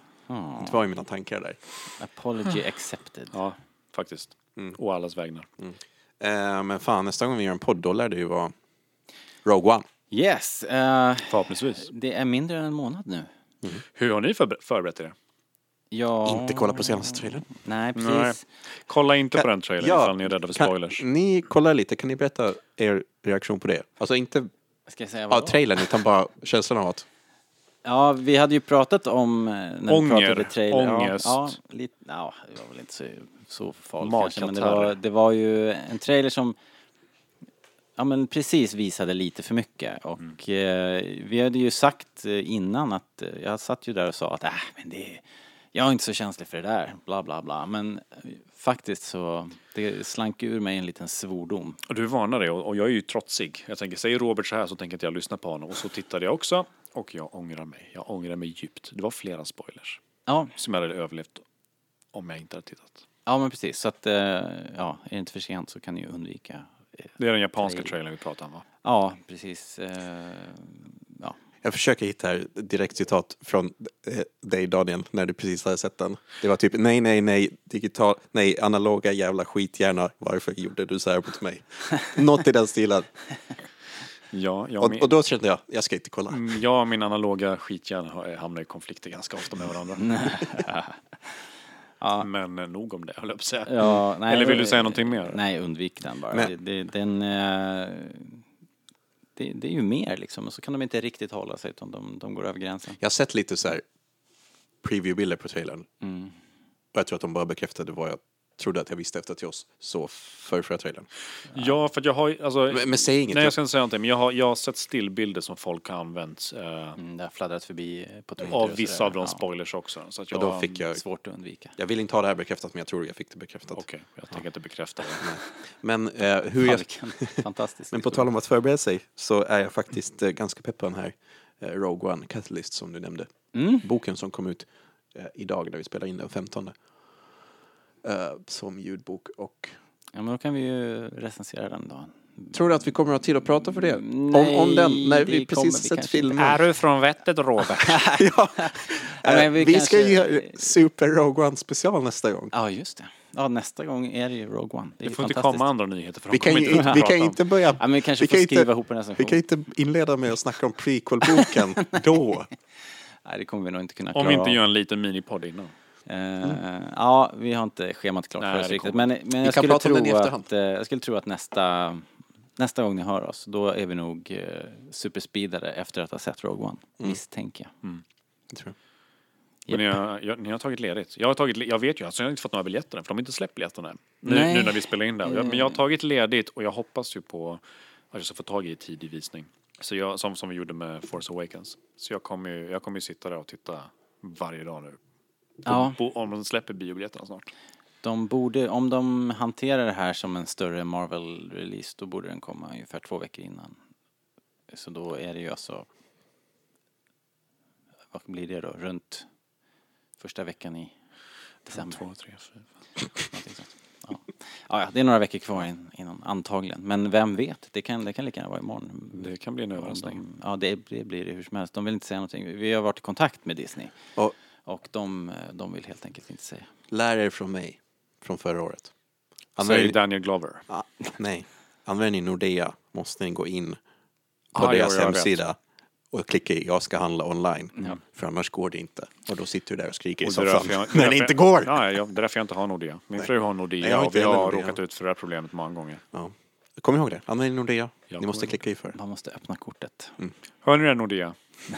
Det var i mina tankar där. Apology accepted. ja, faktiskt. Mm. Och allas vägnar. Eh, men fan, nästa gång vi gör en podd då lär det ju vara Rogue One. Yes, eh, Förhoppningsvis. det är mindre än en månad nu. Hur har ni förber- förberett er? Ja, Inte kolla på senaste trailern. Nej, precis. Nej. Kolla inte på den trailern ja, ifall ni är rädda för Kan, spoilers. ni kollar lite, kan ni berätta er reaktion på det? Alltså inte Ska jag säga ja, vad? trailern utan bara känslan av att Ja, vi hade ju pratat om... eh, När Ånger, vi pratade trailer. ångest. Ja, ja, lite, ja, det var väl inte så, så farligt kanske. Men det var, det var ju en trailer som ja, men precis visade lite för mycket. Och Mm. eh, vi hade ju sagt eh, innan att, eh, jag satt ju där och sa att äh, men det, jag är inte så känslig för det där, bla bla bla. Men faktiskt så, det slank ur mig en liten svordom. Och du varnar det och och jag är ju trotsig. Jag tänker, säger Robert så här så tänker inte jag lyssna på honom. Och så tittade jag också och jag ångrar mig. Jag ångrar mig djupt. Det var flera spoilers. Ja, som jag hade överlevt om jag inte hade tittat. ja men precis. Så att, eh, ja, är det inte för sent så kan ni ju undvika. eh, Det är den japanska Trailer. trailern vi pratar om va? Ja, precis. eh, Ja, Jag försöker hitta här direkt citat från eh, dig Daniel, när du precis hade sett den. Det var typ nej, nej, nej, digital, nej, analoga jävla skithjärna, varför gjorde du så här mot mig? *laughs* Något i den stilen. Ja, jag, Och, min, och då kände jag, jag ska inte kolla. Mm, jag och min analoga skithjärna har- hamnar i konflikter ganska ofta med varandra. *laughs* Ja. Men eh, nog om det, höll jag på att säga. ja nej, Eller vill du säga någonting mer? Nej, undvik den bara. Men- Det, det, den, eh, det, det är ju mer liksom, och så kan de inte riktigt hålla sig utan de, de går över gränsen. Jag har sett lite så här preview-bilder på trailern. Mm. Och jag tror att de bara bekräftade vad jag trodde att jag visste efter att jag så för förra trailern. Ja, för att jag har ju- alltså, Men, men säg inget. Nej, jag ska inte säga någonting, men jag har, jag har sett stillbilder som folk har använt eh, Mm, det har fladdrat förbi på Twitter och av vissa av de Ja, spoilers också. Så att och jag, då fick jag, Svårt att undvika. jag vill inte ha det här bekräftat men jag tror jag fick det bekräftat. Okej, jag tänker inte bekräfta det. Men eh, hur jag, vilken fantastisk Men på tal om att förbereda sig så är jag faktiskt eh, ganska pepp på den här eh, Rogue One Catalyst som du nämnde. Mm. Boken som kom ut eh, idag när vi spelar in den 15. Eh, som ljudbok och Ja, men då kan vi ju recensera den då. Tror du att vi kommer att ha tid att prata för det? Nej, om, om den, när det vi kommer precis vi sett filmen? du från vettet Robert? *laughs* ja. *laughs* men Eh, vi vi ska kanske- göra Super Rogue One special nästa gång. Ja, just det. Ja, nästa gång är det ju Rogue One. Det, är Det får inte komma andra nyheter för de Vi kan, inte vi kan om. inte börja... Ja, men vi kanske vi får kan skriva inte, ihop en recension. Vi kan inte inleda med att snacka om prequel-boken då. *laughs* Nej, det kommer vi nog inte kunna Om klara vi inte gör en liten minipodd innan. Eh, Ja, vi har inte schemat klart för oss det riktigt. Men, men jag, skulle prata om tro att, eh, jag skulle tro att nästa, nästa gång ni hör oss, då är vi nog eh, superspeedare efter att ha sett Rogue One. Mm. Misstänker jag. Jag tror. Men ni har, jag, ni har tagit ledigt. Jag, har tagit, jag vet ju, alltså jag har inte fått några biljetter än, för de har inte släppt biljetterna än. Nu, nu när vi spelar in det. Jag, men jag har tagit ledigt och jag hoppas ju på att jag ska få tag i tidig visning. Så jag, som, som vi gjorde med Force Awakens. Så jag kommer ju, jag kommer ju sitta där och titta varje dag nu. Ja. på, om de släpper biobiljetterna snart. De borde, om de hanterar det här som en större Marvel-release, då borde den komma ungefär två veckor innan. Så då är det ju alltså, vad blir det då, runt första veckan i december. Två, tre, fyra. Ja. Ja, det är några veckor kvar in- innan, antagligen. Men vem vet, det kan, det kan lika gärna vara imorgon. Det kan bli en överraskning. de, ja, det, det blir det hur som helst. De vill inte säga någonting. Vi har varit i kontakt med Disney. Och Och de, de vill helt enkelt inte säga. lär er från mig från förra året. Säger Använder, Daniel Glover. ah, nej, använder ni Nordea måste ni gå in på Ah, deras jag hemsida och klicka i jag ska handla online. Ja. För annars går det inte. Och då sitter du där och skriker i Och därför soffan. När det inte går! Ja, det är därför jag inte har Nordea. Min Nej. fru har Nej, Nordea jag har och vi har Nordea. råkat ut för det här problemet många gånger. Ja. Kom ihåg det, använd Nordea. Jag Ni måste klicka i för det. Man måste öppna kortet. Hör ni det Nordea? *laughs*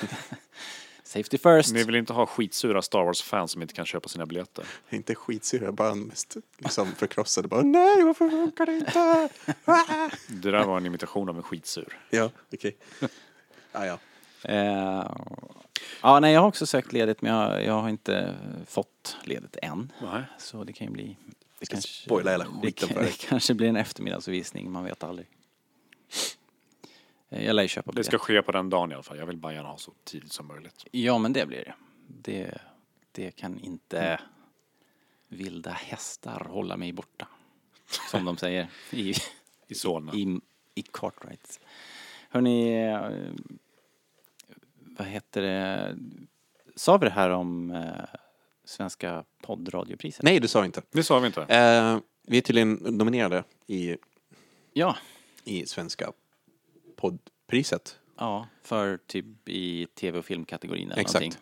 Safety first. Ni vill inte ha skitsura Star Wars-fans som inte kan köpa sina biljetter? Inte skitsura, bara mest liksom *laughs* förkrossade. Bara nej, varför funkar det inte? *laughs* Ah! Det där var en imitation av en skitsur. ja, okej. *laughs* Ah, ja. Eh, ja, nej, jag har också sökt ledigt men jag, jag har inte fått ledigt än. Nej. Så det kan ju bli... Det spoila hela det, skiten kan- för dig. det kanske blir en eftermiddagsvisning, man vet aldrig. Eh, Jag lär ju köpa Det ska biljett. ske på den dagen i alla fall. Jag vill bara gärna ha så tidigt som möjligt. Ja, men det blir det. Det, det kan inte vilda hästar hålla mig borta. Som de säger i, I Solna. i, i Cartwrights. Hörni, eh, vad heter det? Sa vi det här om eh, Svenska poddradiopriset? Nej, du sa inte. Det sa vi inte. Eh, vi är tydligen nominerade i, Ja, i Svenska poddpriset. ja, för typ i tv och filmkategorin eller Exakt. någonting.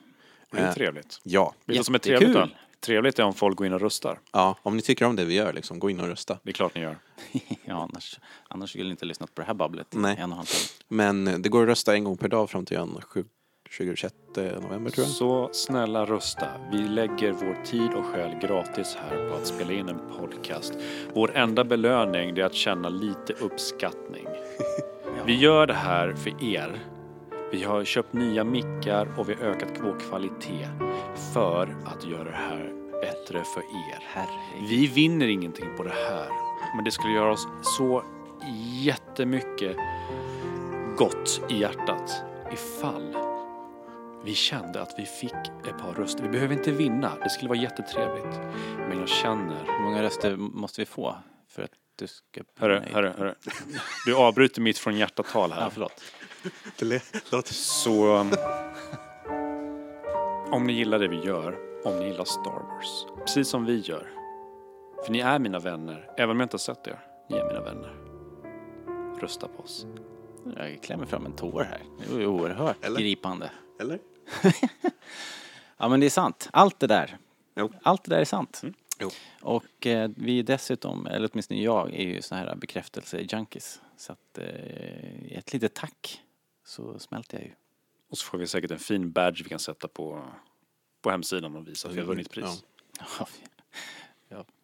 Det är Eh, trevligt. Ja. Vet du vad som är trevligt då? Trevligt är om folk går in och röstar. ja, om ni tycker om det vi gör, liksom, gå in och rösta. Det är klart ni gör. *laughs* ja, annars, annars skulle jag inte lyssnat på det här babblet Nej. en och en. Men eh, det går att rösta en gång per dag fram till den sju- 26 november tror jag. Så snälla rösta. Vi lägger vår tid och själ gratis här på att spela in en podcast. Vår enda belöning är att känna lite uppskattning. *laughs* Vi gör det här för er. Vi har köpt nya mickar och vi har ökat vår kvalitet för att göra det här bättre för er. Herregud. Vi vinner ingenting på det här, men det skulle göra oss så jättemycket gott i hjärtat ifall vi kände att vi fick ett par röster. Vi behöver inte vinna, det skulle vara jättetrevligt. Men jag känner... Hur många röster måste vi få för att du ska... Hörru, hörru, hörru. Du avbryter mitt från hjärtatal här. Ja, förlåt. Det låter... Så... um, Om ni gillar det vi gör, om ni gillar Star Wars, precis som vi gör. För ni är mina vänner, även om jag inte har sett er. Ni är mina vänner. Rösta på oss. Jag klämmer fram en tår här. Det var ju oerhört Eller? gripande. Eller? *laughs* Ja men det är sant. Allt det där. Jo. Allt det där är sant. Jo. Och eh, vi är dessutom, eller åtminstone jag, är ju såna här bekräftelse-junkies. Så att eh, ett litet tack så smälter jag ju. Och så får vi säkert en fin badge vi kan sätta på, på hemsidan och visa att vi har vunnit pris. Ja, ja. *laughs*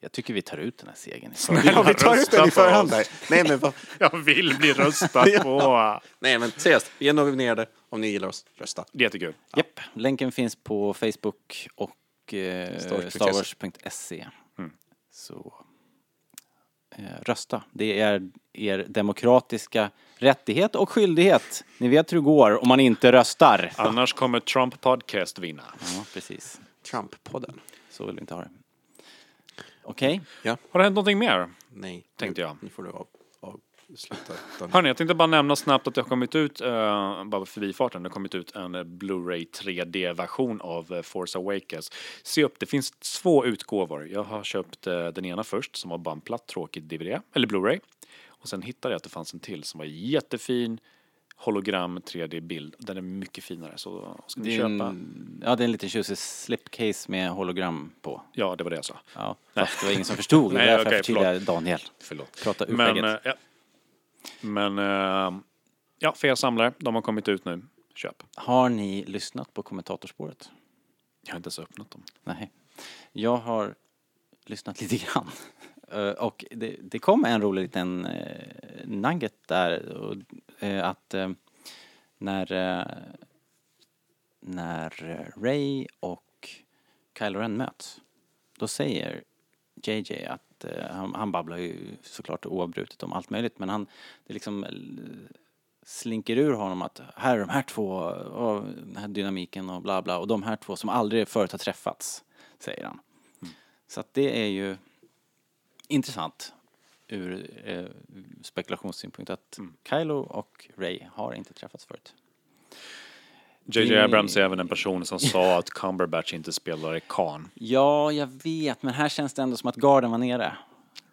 Jag tycker vi tar ut den här segern. Ja, vi tar ut den i förhand där. Nej men, vad- *laughs* Jag vill bli röstad *laughs* på! nej men seriöst, vi är nominerade. Om ni gillar oss, rösta. Det är jättekul. Japp, länken finns på Facebook och eh, Star Wars.se. starwars.se. Mm. Så eh, rösta. Det är er demokratiska rättighet och skyldighet. Ni vet hur det går om man inte röstar. Annars kommer Trump Podcast vinna. Ja, precis. Trump-podden. Så vill vi inte ha det. Okej, Har det hänt någonting mer? Nej. Tänkte jag. Nu får du av. Hörni, jag tänkte bara nämna snabbt att det har kommit ut, uh, bara förbifarten, det har kommit ut en eh, Blu-ray 3D-version av eh, Force Awakens. Se upp, det finns två utgåvor. Jag har köpt eh, den ena först som var bara en platt tråkig DVD, eller Blu-ray. Och sen hittade jag att det fanns en till som var jättefin hologram 3D-bild. Den är mycket finare, så ska ni det är köpa? en, ja, det är en liten tjusig slipcase med hologram på. Ja, det var det jag sa. Ja, fast det var ingen som förstod. Det Nej, är därför okej, jag förtydligar Daniel. Förlåt. Prata ur Men. Men, eh, ja, för er samlare, de har kommit ut nu. Köp. Har ni lyssnat på kommentatorspåret? Jag har inte ens öppnat dem. Nej. Jag har lyssnat lite grann. *laughs* Eh, Och det, det kom en rolig liten eh, nugget där. Och, eh, att när, när Ray och Kylo Ren möts. Då säger JJ att eh, han, han babblar ju såklart oavbrutet om allt möjligt men han, det liksom slinker ur honom att här är de här två och den här dynamiken och bla bla och de här två som aldrig förut har träffats, säger han. Så att det är ju intressant ur eh, spekulationssynpunkt att Kylo och Ray har inte träffats förut. JJ Abrams är även en person som sa att Cumberbatch inte spelar i Khan. Ja, jag vet, men här känns det ändå som att garden var nere.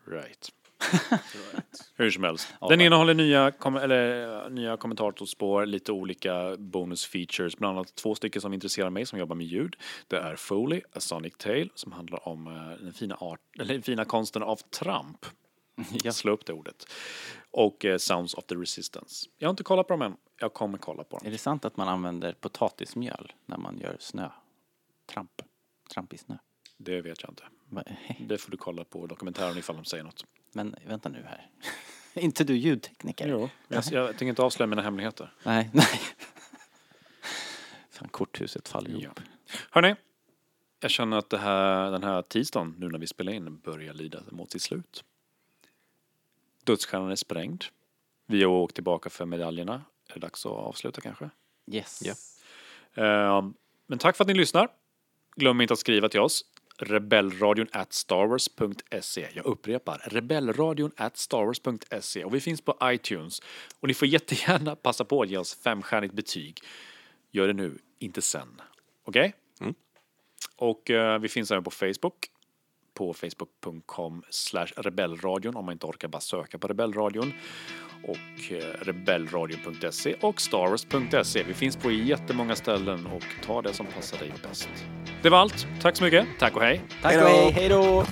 Right. *laughs* Hur som helst. Den innehåller nya, kom, eller, nya kommentatorspår, lite olika bonus features, bland annat två stycken som intresserar mig som jobbar med ljud. Det är Foley, A Sonic Tale, som handlar om eh, den fina, art, eller den fina konsten av tramp. Ja. Slå upp det ordet. Och eh, Sounds of the Resistance. Jag har inte kollat på dem än. Jag kommer kolla på dem. Är det sant att man använder potatismjöl när man gör snö? Tramp. I snö. Det vet jag inte. Va- *laughs* Det får du kolla på dokumentären ifall de säger något. Men vänta nu här. *laughs* inte du ljudtekniker? Jo, jag, jag tänker inte avslöja mina hemligheter. Nej, *laughs* nej. Fan, korthuset faller Ja. ihop. Hörni, jag känner att här, den här tisdagen, nu när vi spelar in, börjar lida mot sitt slut. Dödsstjärnan är sprängd. Vi har åkt tillbaka för medaljerna. Är det dags att avsluta kanske? Yes. Ja. Eh, Men tack för att ni lyssnar. Glöm inte att skriva till oss. Rebellradion at starwars.se. Jag upprepar, rebellradion at starwars.se. Och vi finns på iTunes. Och ni får jättegärna *laughs* passa på att ge oss femstjärnigt betyg. Gör det nu, inte sen. Okej? Och eh, vi finns även på Facebook. På facebook.com slash rebellradion om man inte orkar bara söka på rebellradion. Och eh, rebellradion.se och starwars.se. Vi finns på jättemånga ställen och ta det som passar dig bäst. Det var allt. Tack så mycket. Tack och hej. Tack Hej och hej, hej då!